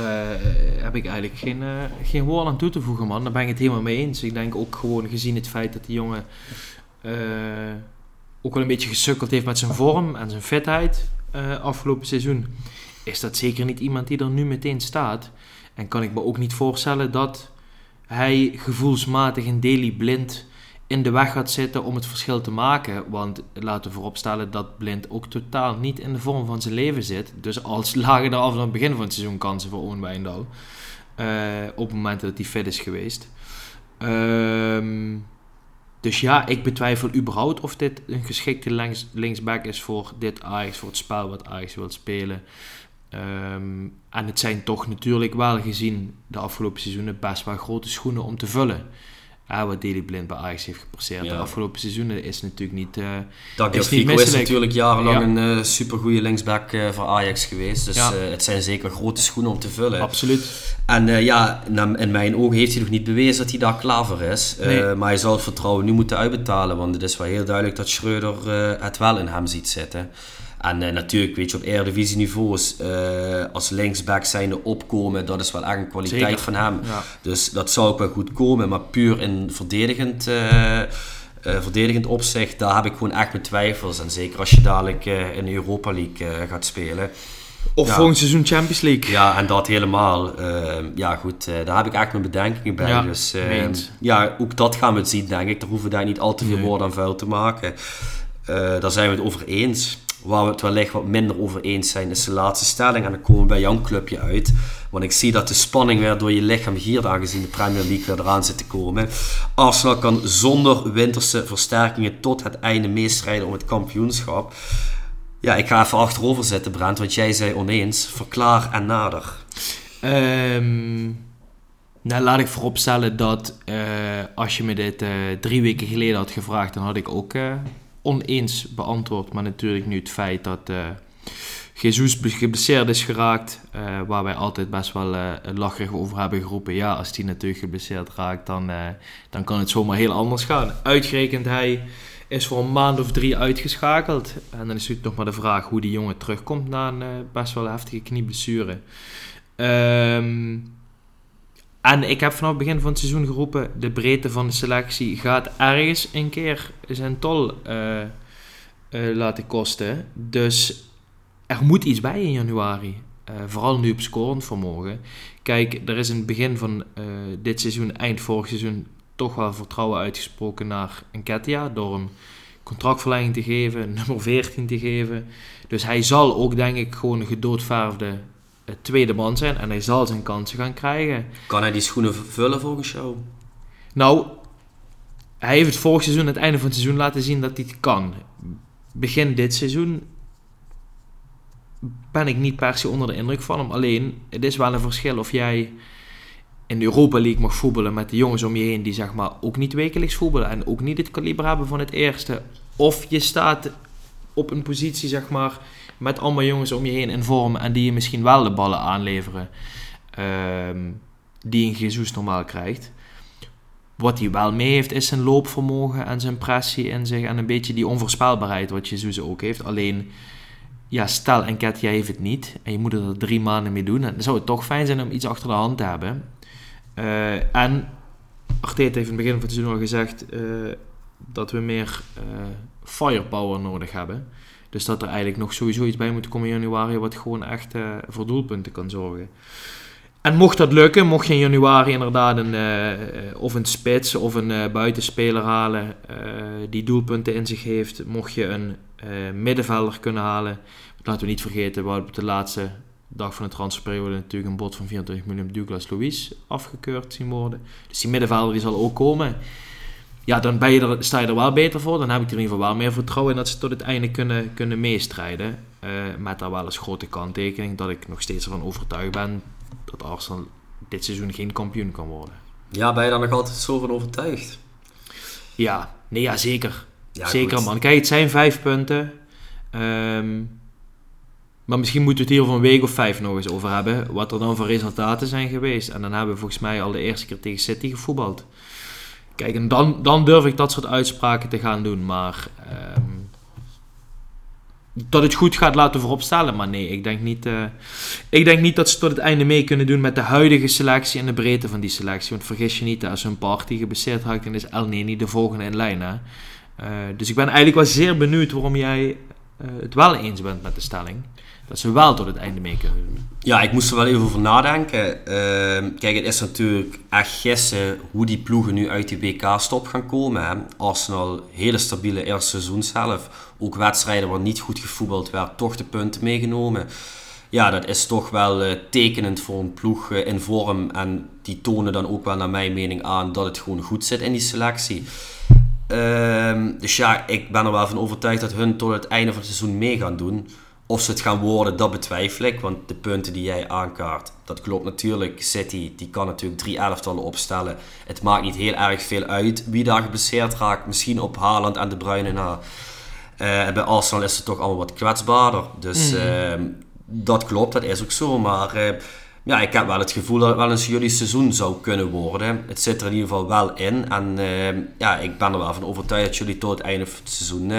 heb ik eigenlijk geen, geen woord aan toe te voegen, man. Daar ben ik het helemaal mee eens. Ik denk ook gewoon gezien het feit dat die jongen ook wel een beetje gesukkeld heeft met zijn vorm en zijn fitheid afgelopen seizoen, is dat zeker niet iemand die er nu meteen staat. En kan ik me ook niet voorstellen dat hij gevoelsmatig een Daily Blind in de weg gaat zitten om het verschil te maken. Want laten we vooropstellen dat Blind ook totaal niet in de vorm van zijn leven zit. Dus als *laughs* lagen er af aan het begin van het seizoen kansen voor Owen Wijndal. Uh, op het moment dat hij fit is geweest. Um, dus ja, ik betwijfel überhaupt of dit een geschikte links, linksback is voor dit Ajax, voor het spel wat Ajax wil spelen. Um, en het zijn toch natuurlijk wel gezien de afgelopen seizoenen best wel grote schoenen om te vullen. Uh, wat Daily Blind bij Ajax heeft gepresteerd ja. de afgelopen seizoenen is natuurlijk niet uh, Dag is, niet is natuurlijk jarenlang ja. een uh, supergoeie linksback uh, voor Ajax geweest. Dus ja. het zijn zeker grote schoenen om te vullen. Absoluut. En ja, in mijn ogen heeft hij nog niet bewezen dat hij daar klaar voor is. Nee. maar hij zal het vertrouwen nu moeten uitbetalen. Want het is wel heel duidelijk dat Schreuder het wel in hem ziet zitten. En uh, natuurlijk, weet je, op Eredivisie niveaus uh, als linksback zijnde opkomen, dat is wel echt een kwaliteit Zeker. van hem. Ja. Dus dat zou ook wel goed komen, maar puur in verdedigend, uh, verdedigend opzicht, daar heb ik gewoon echt mijn twijfels. En zeker als je dadelijk in de Europa League gaat spelen. Of ja. volgend seizoen Champions League. Ja, en dat helemaal. ja, goed, daar heb ik echt mijn bedenkingen bij. Ja, dus ja, ook dat gaan we zien, denk ik. Daar hoeven we daar niet al te veel nee. woorden aan vuil te maken. daar zijn we het over eens. Waar we het wellicht wat minder over eens zijn, is de laatste stelling. En dan komen we bij jouw clubje uit. Want ik zie dat de spanning weer door je lichaam giert, aangezien de Premier League weer eraan zit te komen. Arsenal kan zonder winterse versterkingen tot het einde meestrijden om het kampioenschap. Ja, ik ga even achterover zitten, Brent, want jij zei oneens. Verklaar en nader. Um, nou, laat ik vooropstellen dat uh, als je me dit uh, drie weken geleden had gevraagd, dan had ik ook uh, oneens beantwoord. Maar natuurlijk nu het feit dat uh, Jesus geblesseerd is geraakt, uh, waar wij altijd best wel uh, lacherig over hebben geroepen. Ja, als die natuurlijk geblesseerd raakt, dan, dan kan het zomaar heel anders gaan. Uitgerekend hij is voor een maand of drie uitgeschakeld. En dan is natuurlijk nog maar de vraag hoe die jongen terugkomt na een best wel heftige knieblessure. Um, en ik heb vanaf het begin van het seizoen geroepen: de breedte van de selectie gaat ergens een keer zijn tol uh, uh, laten kosten. Dus er moet iets bij in januari. Uh, vooral nu op scorend vermogen. Kijk, er is in het begin van dit seizoen, eind vorig seizoen, toch wel vertrouwen uitgesproken naar Enketia. Door hem contractverlenging te geven, *laughs* nummer 14 te geven. Dus hij zal ook, denk ik, gewoon een gedoodverfde tweede man zijn en hij zal zijn kansen gaan krijgen. Kan hij die schoenen vullen volgens jou? Nou, hij heeft het vorig seizoen, het einde van het seizoen, laten zien dat hij het kan. Begin dit seizoen ben ik niet per se onder de indruk van hem. Alleen, het is wel een verschil of jij in de Europa League mag voetballen met de jongens om je heen die zeg maar ook niet wekelijks voetballen en ook niet het kaliber hebben van het eerste. Of je staat op een positie zeg maar met allemaal jongens om je heen in vorm en die je misschien wel de ballen aanleveren um, die een Jesus normaal krijgt. Wat hij wel mee heeft is zijn loopvermogen en zijn pressie in zich en een beetje die onvoorspelbaarheid wat Jesus ook heeft. Alleen, ja, stel en Ket, jij heeft het niet en je moet er drie maanden mee doen. Dan zou het toch fijn zijn om iets achter de hand te hebben. Uh, en Arteta heeft in het begin van het seizoen al gezegd uh, dat we meer uh, firepower nodig hebben. Dus dat er eigenlijk nog sowieso iets bij moet komen in januari wat gewoon echt voor doelpunten kan zorgen. En mocht dat lukken, mocht je in januari inderdaad een, uh, of een spits of een uh, buitenspeler halen die doelpunten in zich heeft, mocht je een middenvelder kunnen halen. Laten we niet vergeten, we hadden op de laatste dag van de transferperiode natuurlijk een bod van 24 miljoen Douglas Louis afgekeurd zien worden. Dus die middenvelder die zal ook komen. Ja, dan ben je er, sta je er wel beter voor. Dan heb ik er in ieder geval wel meer vertrouwen in dat ze tot het einde kunnen, kunnen meestrijden. met daar wel eens grote kanttekening dat ik nog steeds ervan overtuigd ben dat Arsenal dit seizoen geen kampioen kan worden. Ja, ben je daar nog altijd zo van overtuigd? Ja, nee, ja zeker. zeker man. Kijk, het zijn vijf punten. Ehm, maar misschien moeten we het hier over een week of vijf nog eens over hebben. Wat er dan voor resultaten zijn geweest. En dan hebben we volgens mij al de eerste keer tegen City gevoetbald. Kijk, en dan, dan durf ik dat soort uitspraken te gaan doen. Maar um, dat het goed gaat laten vooropstellen. Maar nee, ik denk, niet, uh, ik denk niet dat ze tot het einde mee kunnen doen met de huidige selectie en de breedte van die selectie. Want vergis je niet, als een party gebaseerd raakt, dan is El Neni de volgende in lijn. Hè? Uh, dus ik ben eigenlijk wel zeer benieuwd waarom jij uh, het wel eens bent met de stelling. Dat ze wel tot het einde mee kunnen doen. Ja, ik moest er wel even over nadenken. kijk, het is natuurlijk echt gissen hoe die ploegen nu uit die WK-stop gaan komen. Arsenal, hele stabiele eerste seizoen zelf ook wedstrijden waar niet goed gevoetbald werd, toch de punten meegenomen. Ja, dat is toch wel uh, tekenend voor een ploeg uh, in vorm. En die tonen dan ook wel naar mijn mening aan dat het gewoon goed zit in die selectie. Uh, dus ja, ik ben er wel van overtuigd dat hun tot het einde van het seizoen mee gaan doen. Of ze het gaan worden, dat betwijfel ik. Want de punten die jij aankaart, dat klopt natuurlijk. City, die kan natuurlijk drie elftallen opstellen. Het maakt niet heel erg veel uit wie daar geblesseerd raakt. Misschien op Haaland en De Bruyne na. Uh, bij Arsenal is het toch allemaal wat kwetsbaarder. Dus mm. uh, dat klopt, dat is ook zo. Maar uh, ja, ik heb wel het gevoel dat het wel eens jullie seizoen zou kunnen worden. Het zit er in ieder geval wel in. En ja, ik ben er wel van overtuigd dat jullie tot het einde van het seizoen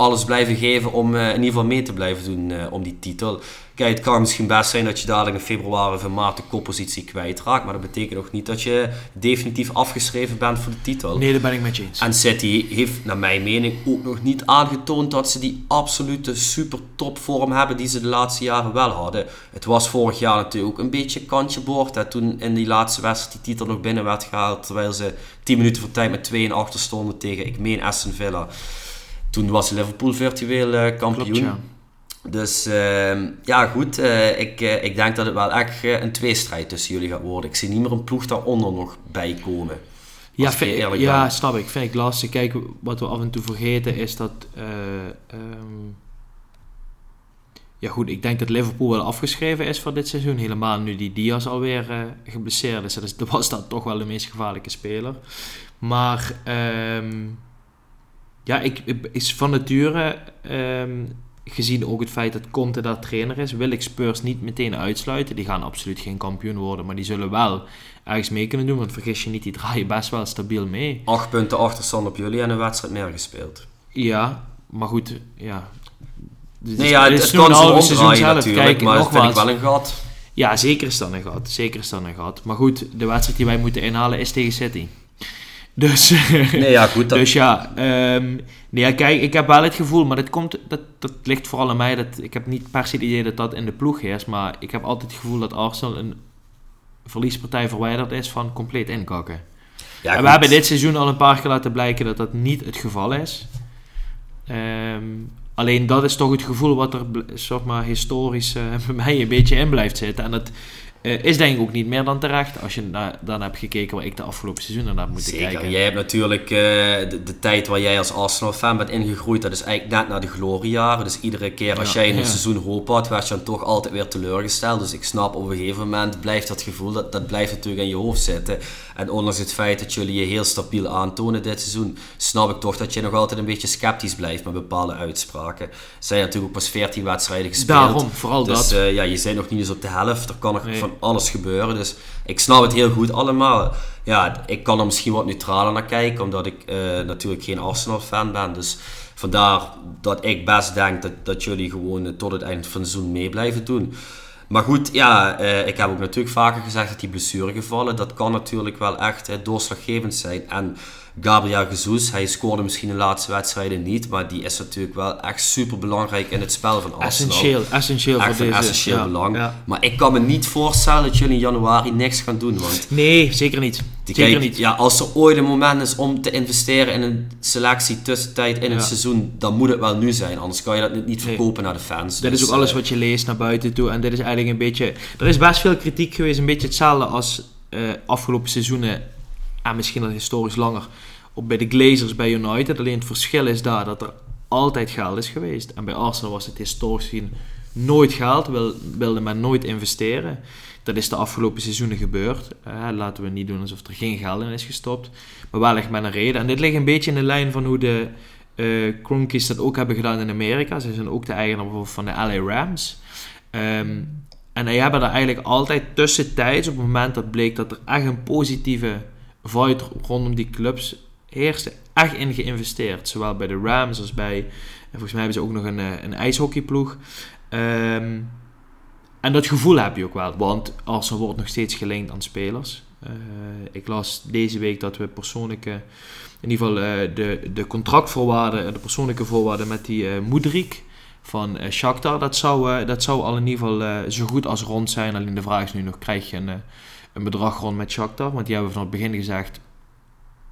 alles blijven geven om in ieder geval mee te blijven doen om die titel. Kijk, het kan misschien best zijn dat je dadelijk in februari of in maart de koppositie kwijtraakt. Maar dat betekent nog niet dat je definitief afgeschreven bent voor de titel. Nee, dat ben ik met je eens. En City heeft, naar mijn mening, ook nog niet aangetoond dat ze die absolute super topvorm hebben die ze de laatste jaren wel hadden. Het was vorig jaar natuurlijk ook een beetje kantje boord. Hè, toen in die laatste wedstrijd die titel nog binnen werd gehaald. Terwijl ze 10 minuten voor tijd met 2 en achter stonden tegen, ik meen, Aston Villa. Toen was Liverpool virtueel uh, kampioen. Klopt, ja. Dus uh, ja, goed. Uh, ik, uh, ik denk dat het wel echt een tweestrijd tussen jullie gaat worden. Ik zie niet meer een ploeg daaronder nog bij komen. Ja, vind, ja snap ik. Vind ik lastig. Kijk, wat we af en toe vergeten is dat... Um, ja goed, ik denk dat Liverpool wel afgeschreven is voor dit seizoen. Helemaal nu die Diaz alweer geblesseerd is. Dus dat was dat toch wel de meest gevaarlijke speler. Maar... Um, ja, ik, is van nature... Um, gezien ook het feit dat Conte daar trainer is, wil ik Spurs niet meteen uitsluiten. Die gaan absoluut geen kampioen worden, maar die zullen wel ergens mee kunnen doen. Want vergis je niet, die draaien best wel stabiel mee. Acht punten achterstand op jullie en een wedstrijd meer gespeeld. Ja, maar goed, ja. Dus nee, ja, het, het, kan zo seizoen natuurlijk, Kijk, maar nogmaals, vind ik wel een gat. Ja, zeker is dat een gat. Zeker is dat een gat. Maar goed, de wedstrijd die wij moeten inhalen is tegen City. Dus, *laughs* nee, ja, goed, dus ja, um, nee, ja, kijk, ik heb wel het gevoel, maar dat, komt, dat, dat ligt vooral aan mij. Dat, ik heb niet per se het idee dat dat in de ploeg is, maar ik heb altijd het gevoel dat Arsenal een verliespartij verwijderd is van compleet inkakken. Ja, en we hebben dit seizoen al een paar keer laten blijken dat dat niet het geval is. Um, alleen dat is toch het gevoel wat er zeg maar, historisch uh, *laughs* bij mij een beetje in blijft zitten. En dat uh, is denk ik ook niet meer dan terecht als je dan hebt gekeken waar ik de afgelopen seizoen naar heb moeten Zeker. kijken. Jij hebt natuurlijk uh, de, de, tijd waar jij als Arsenal-fan bent ingegroeid, dat is eigenlijk net na de gloriejaren. Dus iedere keer als jij in een seizoen hoop had, werd je dan toch altijd weer teleurgesteld. Dus ik snap op een gegeven moment blijft dat gevoel, dat, dat blijft natuurlijk in je hoofd zitten. En ondanks het feit dat jullie je heel stabiel aantonen dit seizoen, snap ik toch dat je nog altijd een beetje sceptisch blijft met bepaalde uitspraken. Er zijn natuurlijk ook pas 14 wedstrijden gespeeld. Daarom, vooral dus, dat. Uh, ja, je bent nog niet eens op de helft. Er kan nog van van alles gebeuren. Dus ik snap het heel goed allemaal. Ja, ik kan er misschien wat neutraler naar kijken, omdat ik eh, natuurlijk geen Arsenal-fan ben. Dus vandaar dat ik best denk dat, dat jullie gewoon eh, tot het eind van het seizoen mee blijven doen. Maar goed, ja, eh, ik heb ook natuurlijk vaker gezegd dat die blessuregevallen, dat kan natuurlijk wel echt eh, doorslaggevend zijn. En Gabriel Jesus, hij scoorde misschien de laatste wedstrijden niet, maar die is natuurlijk wel echt super belangrijk in het spel van Arsenal. Essentieel, essentieel Echt voor deze. essentieel ja, belang. ja. Maar ik kan me niet voorstellen dat jullie in januari niks gaan doen. Want Nee, zeker niet. zeker kijk, niet. Ja, als er ooit een moment is om te investeren in een selectie tussentijd in het seizoen, dan moet het wel nu zijn. Anders kan je dat niet Nee. verkopen naar de fans. Dit Dus, is ook alles eh, wat je leest naar buiten toe. En dit is eigenlijk een beetje... Er is best veel kritiek geweest. Een beetje hetzelfde als eh, afgelopen seizoenen. En misschien al historisch langer. Op bij de Glazers bij United. Alleen het verschil is daar dat er altijd geld is geweest. En bij Arsenal was het historisch gezien nooit geld. Wil, wilde men nooit investeren. Dat is de afgelopen seizoenen gebeurd. Eh, laten we niet doen alsof er geen geld in is gestopt. Maar wel echt met een reden. En dit ligt een beetje in de lijn van hoe de eh Cronkies dat ook hebben gedaan in Amerika. Ze zijn ook de eigenaar bijvoorbeeld van de LA Rams. Ehm, en die hebben daar eigenlijk altijd tussentijds, op het moment dat bleek dat er echt een positieve vibe rondom die clubs heerste, echt in geïnvesteerd. Zowel bij de Rams als bij, en volgens mij hebben ze ook nog een, eh, een ijshockeyploeg. Ehm, en dat gevoel heb je ook wel, want Arsenal wordt nog steeds gelinkt aan spelers. Eh, ik las deze week dat we persoonlijke, in ieder geval eh, de, de contractvoorwaarden, de persoonlijke voorwaarden met die eh Moedrik van Shakhtar, dat zou, dat zou al in ieder geval zo goed als rond zijn. Alleen de vraag is nu nog, krijg je een, een bedrag rond met Shakhtar? Want die hebben van het begin gezegd,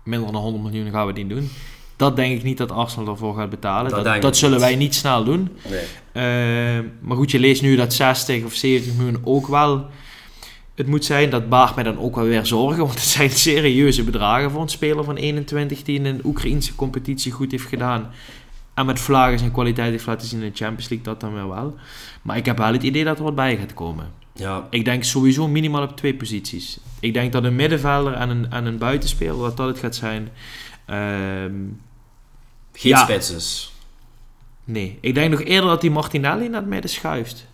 minder dan 100 miljoen gaan we niet doen. Dat denk ik niet dat Arsenal ervoor gaat betalen. Dat Dat, zullen niet. wij niet snel doen. nee. Eh, maar goed, je leest nu dat 60 of 70 miljoen ook wel het moet zijn. Dat baart mij dan ook wel weer zorgen. *laughs* Want het zijn serieuze bedragen voor een speler van 21 die in een Oekraïnse competitie goed heeft gedaan. En met vlagen zijn kwaliteit heeft laten zien in de Champions League, dat dan weer wel. Maar ik heb wel het idee dat er wat bij gaat komen. Ja, Ik denk sowieso minimaal op twee posities. Ik denk dat een middenvelder en een, en een buitenspeler, dat dat het gaat zijn. Ehm, geen Ja. Nee, ik denk nog eerder dat die Martinelli naar het midden schuift.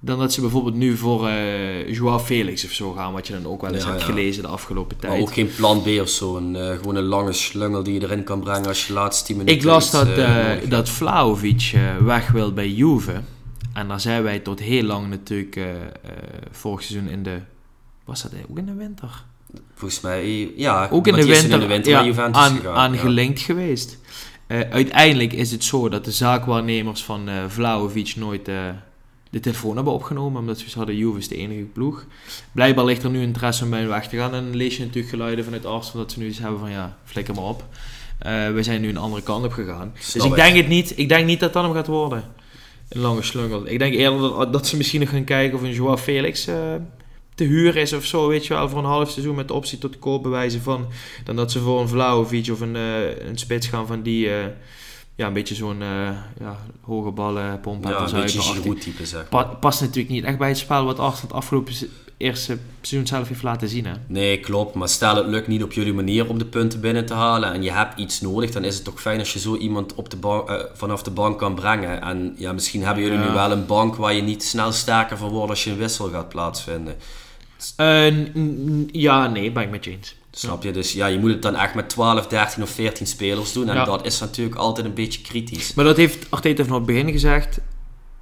Dan dat ze bijvoorbeeld nu voor eh Joao Felix of zo gaan, wat je dan ook wel eens Ja, hebt ja. gelezen de afgelopen Maar tijd. ook geen plan B of zo. Een, eh, gewoon een lange slungel die je erin kan brengen als je laatste 10 minuten ik las dat, hebt. dat Vlaovic weg wil bij Juve. En daar zijn wij tot heel lang natuurlijk eh, eh, vorig seizoen in de... Was dat ook in de winter? Volgens mij, ja. Ook in de winter, in de winter ja, Juventus aan, gegaan. aan ja. gelinkt geweest. Eh, uiteindelijk is het zo dat de zaakwaarnemers van eh Vlaovic nooit eh, de telefoon hebben opgenomen, omdat ze hadden Juve is de enige ploeg. Blijkbaar ligt er nu interesse om bij weg te gaan. En dan lees je natuurlijk geluiden vanuit Arsenal dat ze nu eens hebben van ja, flikker maar op. Eh, we zijn nu een andere kant op gegaan. Snap dus ik. denk het niet. Ik denk niet dat dat hem gaat worden. Een lange slungel. Ik denk eerder dat, dat ze misschien nog gaan kijken of een Joao Felix eh, te huur is of zo, weet je wel, voor een half seizoen met de optie tot koop bewijzen van, dan dat ze voor een Vlaovic of een, eh, een spits gaan van die, eh, ja, een beetje zo'n ja, hoge ballen, pompen Ja, en een beetje. Giroud-type, zeg Pa past natuurlijk niet echt bij het spel wat Arsenal het afgelopen eerste seizoen zelf heeft laten zien. Hè? Nee, klopt. Maar stel het lukt niet op jullie manier om de punten binnen te halen en je hebt iets nodig, dan is het toch fijn als je zo iemand op de eh, vanaf de bank kan brengen. En ja, misschien hebben jullie Ja. nu wel een bank waar je niet snel sterker van wordt als je een wissel gaat plaatsvinden. N- ja, nee, ben ik met je eens. Snap je? Dus ja, je moet het dan echt met 12, 13 of 14 spelers doen. En Ja. dat is natuurlijk altijd een beetje kritisch. Maar dat heeft Arteta van het begin gezegd.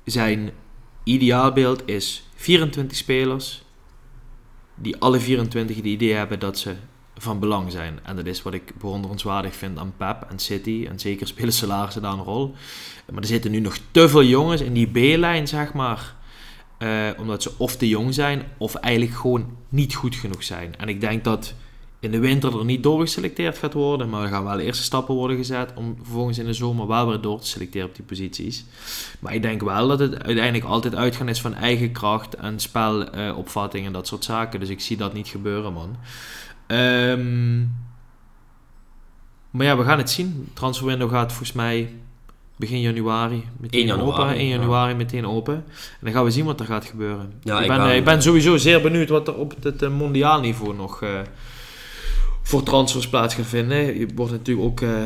Zijn ideaalbeeld is 24 spelers die alle 24 het idee hebben dat ze van belang zijn. En dat is wat ik bewonderenswaardig vind aan Pep en City. En zeker spelen salarissen daar een rol. Maar er zitten nu nog te veel jongens in die B-lijn, zeg maar. eh, omdat ze of te jong zijn, of eigenlijk gewoon niet goed genoeg zijn. En ik denk dat in de winter er niet doorgeselecteerd gaat worden. Maar er gaan wel eerste stappen worden gezet om vervolgens in de zomer wel weer door te selecteren op die posities. Maar ik denk wel dat het uiteindelijk altijd uitgaan is van eigen kracht en spelopvatting en dat soort zaken. Dus ik zie dat niet gebeuren, man. Ehm, maar ja, we gaan het zien. Transferwindow gaat volgens mij begin januari meteen 1 januari, open. 1 ja. januari meteen open. En dan gaan we zien wat er gaat gebeuren. Ja, ik, ik ben, ben- eh, ik ben sowieso zeer benieuwd wat er op het eh, mondiaal niveau nog eh, voor transfers plaats gaat vinden. Je wordt natuurlijk ook eh,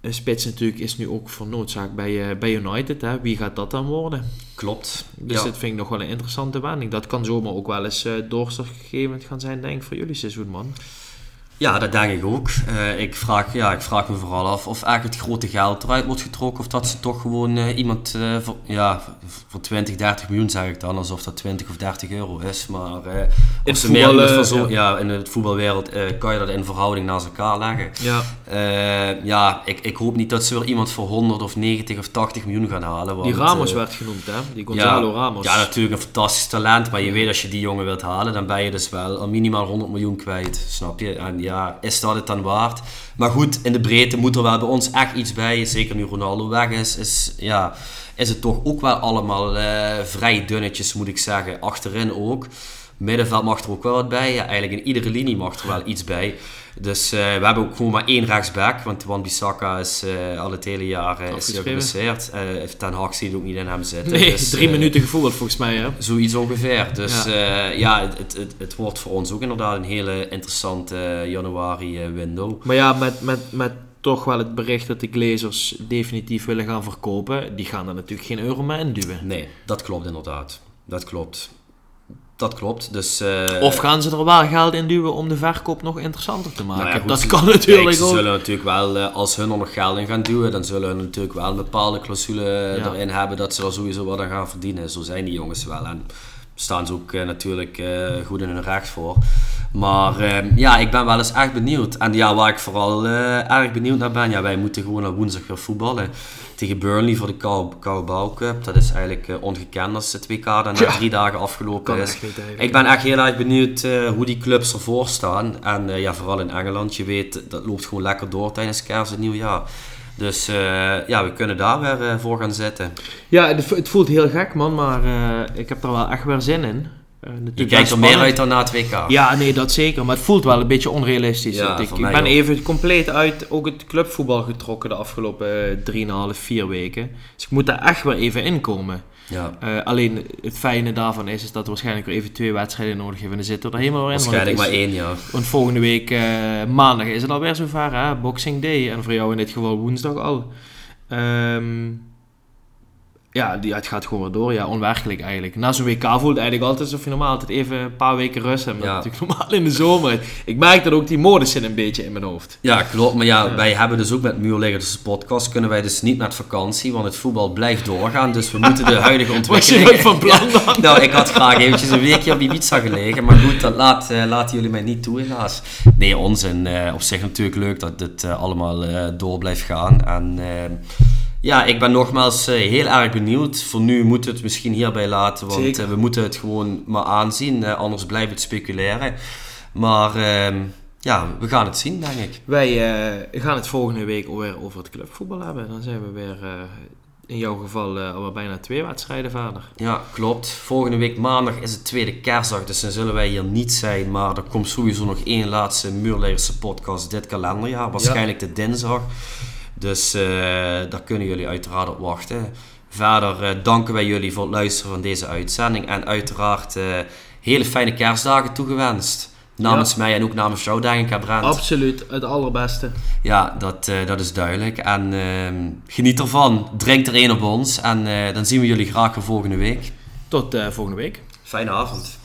een spits natuurlijk is nu ook voor noodzaak bij, uh, bij United. Hè? Wie gaat dat dan worden? Klopt. Dus ja. dat vind ik nog wel een interessante wending. Dat kan zomaar ook wel eens uh, doorslaggevend gaan zijn, denk ik, voor jullie seizoen, man. Ja, dat denk ik ook. Uh, ik, vraag, ja, ik vraag me vooral af of eigenlijk het grote geld eruit wordt getrokken. Of dat ze toch gewoon uh, iemand uh, voor, ja, voor 20, 30 miljoen zeg ik dan. Alsof dat 20 of 30 euro is. Maar in, ze voetbal, meer zo, ja. ja. in het voetbalwereld kan je dat in verhouding naast elkaar leggen. Ja, ja ik, ik hoop niet dat ze weer iemand voor 100 of 90 of 80 miljoen gaan halen. Want, Die Ramos werd genoemd, hè? Die Gonzalo ja, Ramos. Ja, natuurlijk een fantastisch talent. Maar je weet als je die jongen wilt halen, dan ben je dus wel al minimaal 100 miljoen kwijt. Snap je? En ja, is dat het dan waard. Maar goed, in de breedte moet er wel bij ons echt iets bij. Zeker nu Ronaldo weg is, is, ja, is het toch ook wel allemaal uh, vrij dunnetjes, moet ik zeggen. Achterin ook. Middenveld mag er ook wel wat bij. Ja, eigenlijk in iedere linie mag er wel iets bij. Dus uh, we hebben ook gewoon maar één rechtsback. Want Wan Bissaka is uh, al het hele jaar uh, is geblesseerd. Ten Hag ziet ook niet in hem zitten. Nee, dus, drie minuten gevoeld volgens mij. Hè? Zoiets ongeveer. Dus ja, ja het, het, het, wordt voor ons ook inderdaad een hele interessante januari window. Maar ja, met, met, met toch wel het bericht dat de Glazers definitief willen gaan verkopen. Die gaan er natuurlijk geen euro meer induwen. Nee, dat klopt inderdaad. Dat klopt. Dat klopt. Dus, uh, of gaan ze er wel geld in duwen om de verkoop nog interessanter te maken? Nou ja, goed, dat ze, kan natuurlijk kijk, ze ook. zullen natuurlijk wel, uh, als hun er nog geld in gaan duwen, dan zullen hun natuurlijk wel een bepaalde clausule ja. erin hebben dat ze er sowieso wat aan gaan verdienen. Zo zijn die jongens wel. En staan ze ook uh, natuurlijk goed in hun recht voor. Maar ehm, ja, ik ben wel eens echt benieuwd. En ja, waar ik vooral erg benieuwd naar ben, ja, wij moeten gewoon naar woensdag weer voetballen tegen Burnley voor de Carabao Cup. Dat is eigenlijk uh, ongekend als het WK dan na ja. drie dagen afgelopen is. Ik ben echt heel erg benieuwd uh, hoe die clubs ervoor staan. En uh, ja, vooral in Engeland, je weet, dat loopt gewoon lekker door tijdens kerst en nieuwjaar. Dus ja, we kunnen daar weer voor gaan zitten. Ja, het, het, voelt heel gek man, maar ik heb er wel echt weer zin in. Uh, je kijkt er meer uit dan na het WK. Ja, nee, dat zeker. Maar het voelt wel een beetje onrealistisch. Ja, ik ik ben even compleet uit ook het clubvoetbal getrokken de afgelopen 3,5, 4 weken. Dus ik moet daar echt weer even inkomen. Ja. Uh, alleen het fijne daarvan is, is dat we waarschijnlijk weer even twee wedstrijden nodig hebben. Dan zitten we er helemaal in. Waarschijnlijk maar één, ja. Want volgende week uh, maandag is het alweer zover, hè? Boxing Day. En voor jou in dit geval woensdag al. Um, ja, die, het gaat gewoon weer door. Ja, onwerkelijk eigenlijk. Na zo'n WK voelt het eigenlijk altijd alsof je normaal altijd even een paar weken rust hebt. Maar Ja. natuurlijk normaal in de zomer. Ik merk dat ook die modus zit een beetje in mijn hoofd. Ja, klopt. Maar ja, wij hebben dus ook met Muurleggers podcast kunnen wij dus niet naar vakantie, want het voetbal blijft doorgaan. Dus we moeten de huidige *laughs* je ontwikkeling... nooit van plan dan? nou, ik had graag eventjes een weekje op Ibiza gelegen, maar goed, dat laat, eh, laten jullie mij niet toe helaas. Nee, onzin. Eh, op zich natuurlijk leuk dat dit eh, allemaal door blijft gaan. En ja, ik ben nogmaals eh, heel erg benieuwd. Voor nu moeten we het misschien hierbij laten, want Zeker. eh, we moeten het gewoon maar aanzien. anders blijft het speculeren. Maar ehm, ja, we gaan het zien, denk ik. Wij eh, gaan het volgende week weer over het clubvoetbal hebben. Dan zijn we weer in jouw geval alweer bijna twee wedstrijden verder. Ja, klopt. Volgende week maandag is het tweede kerstdag, dus dan zullen wij hier niet zijn. Maar er komt sowieso nog één laatste Muurlegerse podcast dit kalenderjaar. Waarschijnlijk de dinsdag. Dus eh, daar kunnen jullie uiteraard op wachten. Verder eh, danken wij jullie voor het luisteren van deze uitzending. En uiteraard eh, hele fijne kerstdagen toegewenst. Namens mij en ook namens jou, denk ik, hè, Brent. Absoluut, het allerbeste. Ja, dat, eh, dat is duidelijk. En ehm, geniet ervan. Drink er één op ons. En eh, dan zien we jullie graag weer volgende week. Tot eh, volgende week. Fijne avond.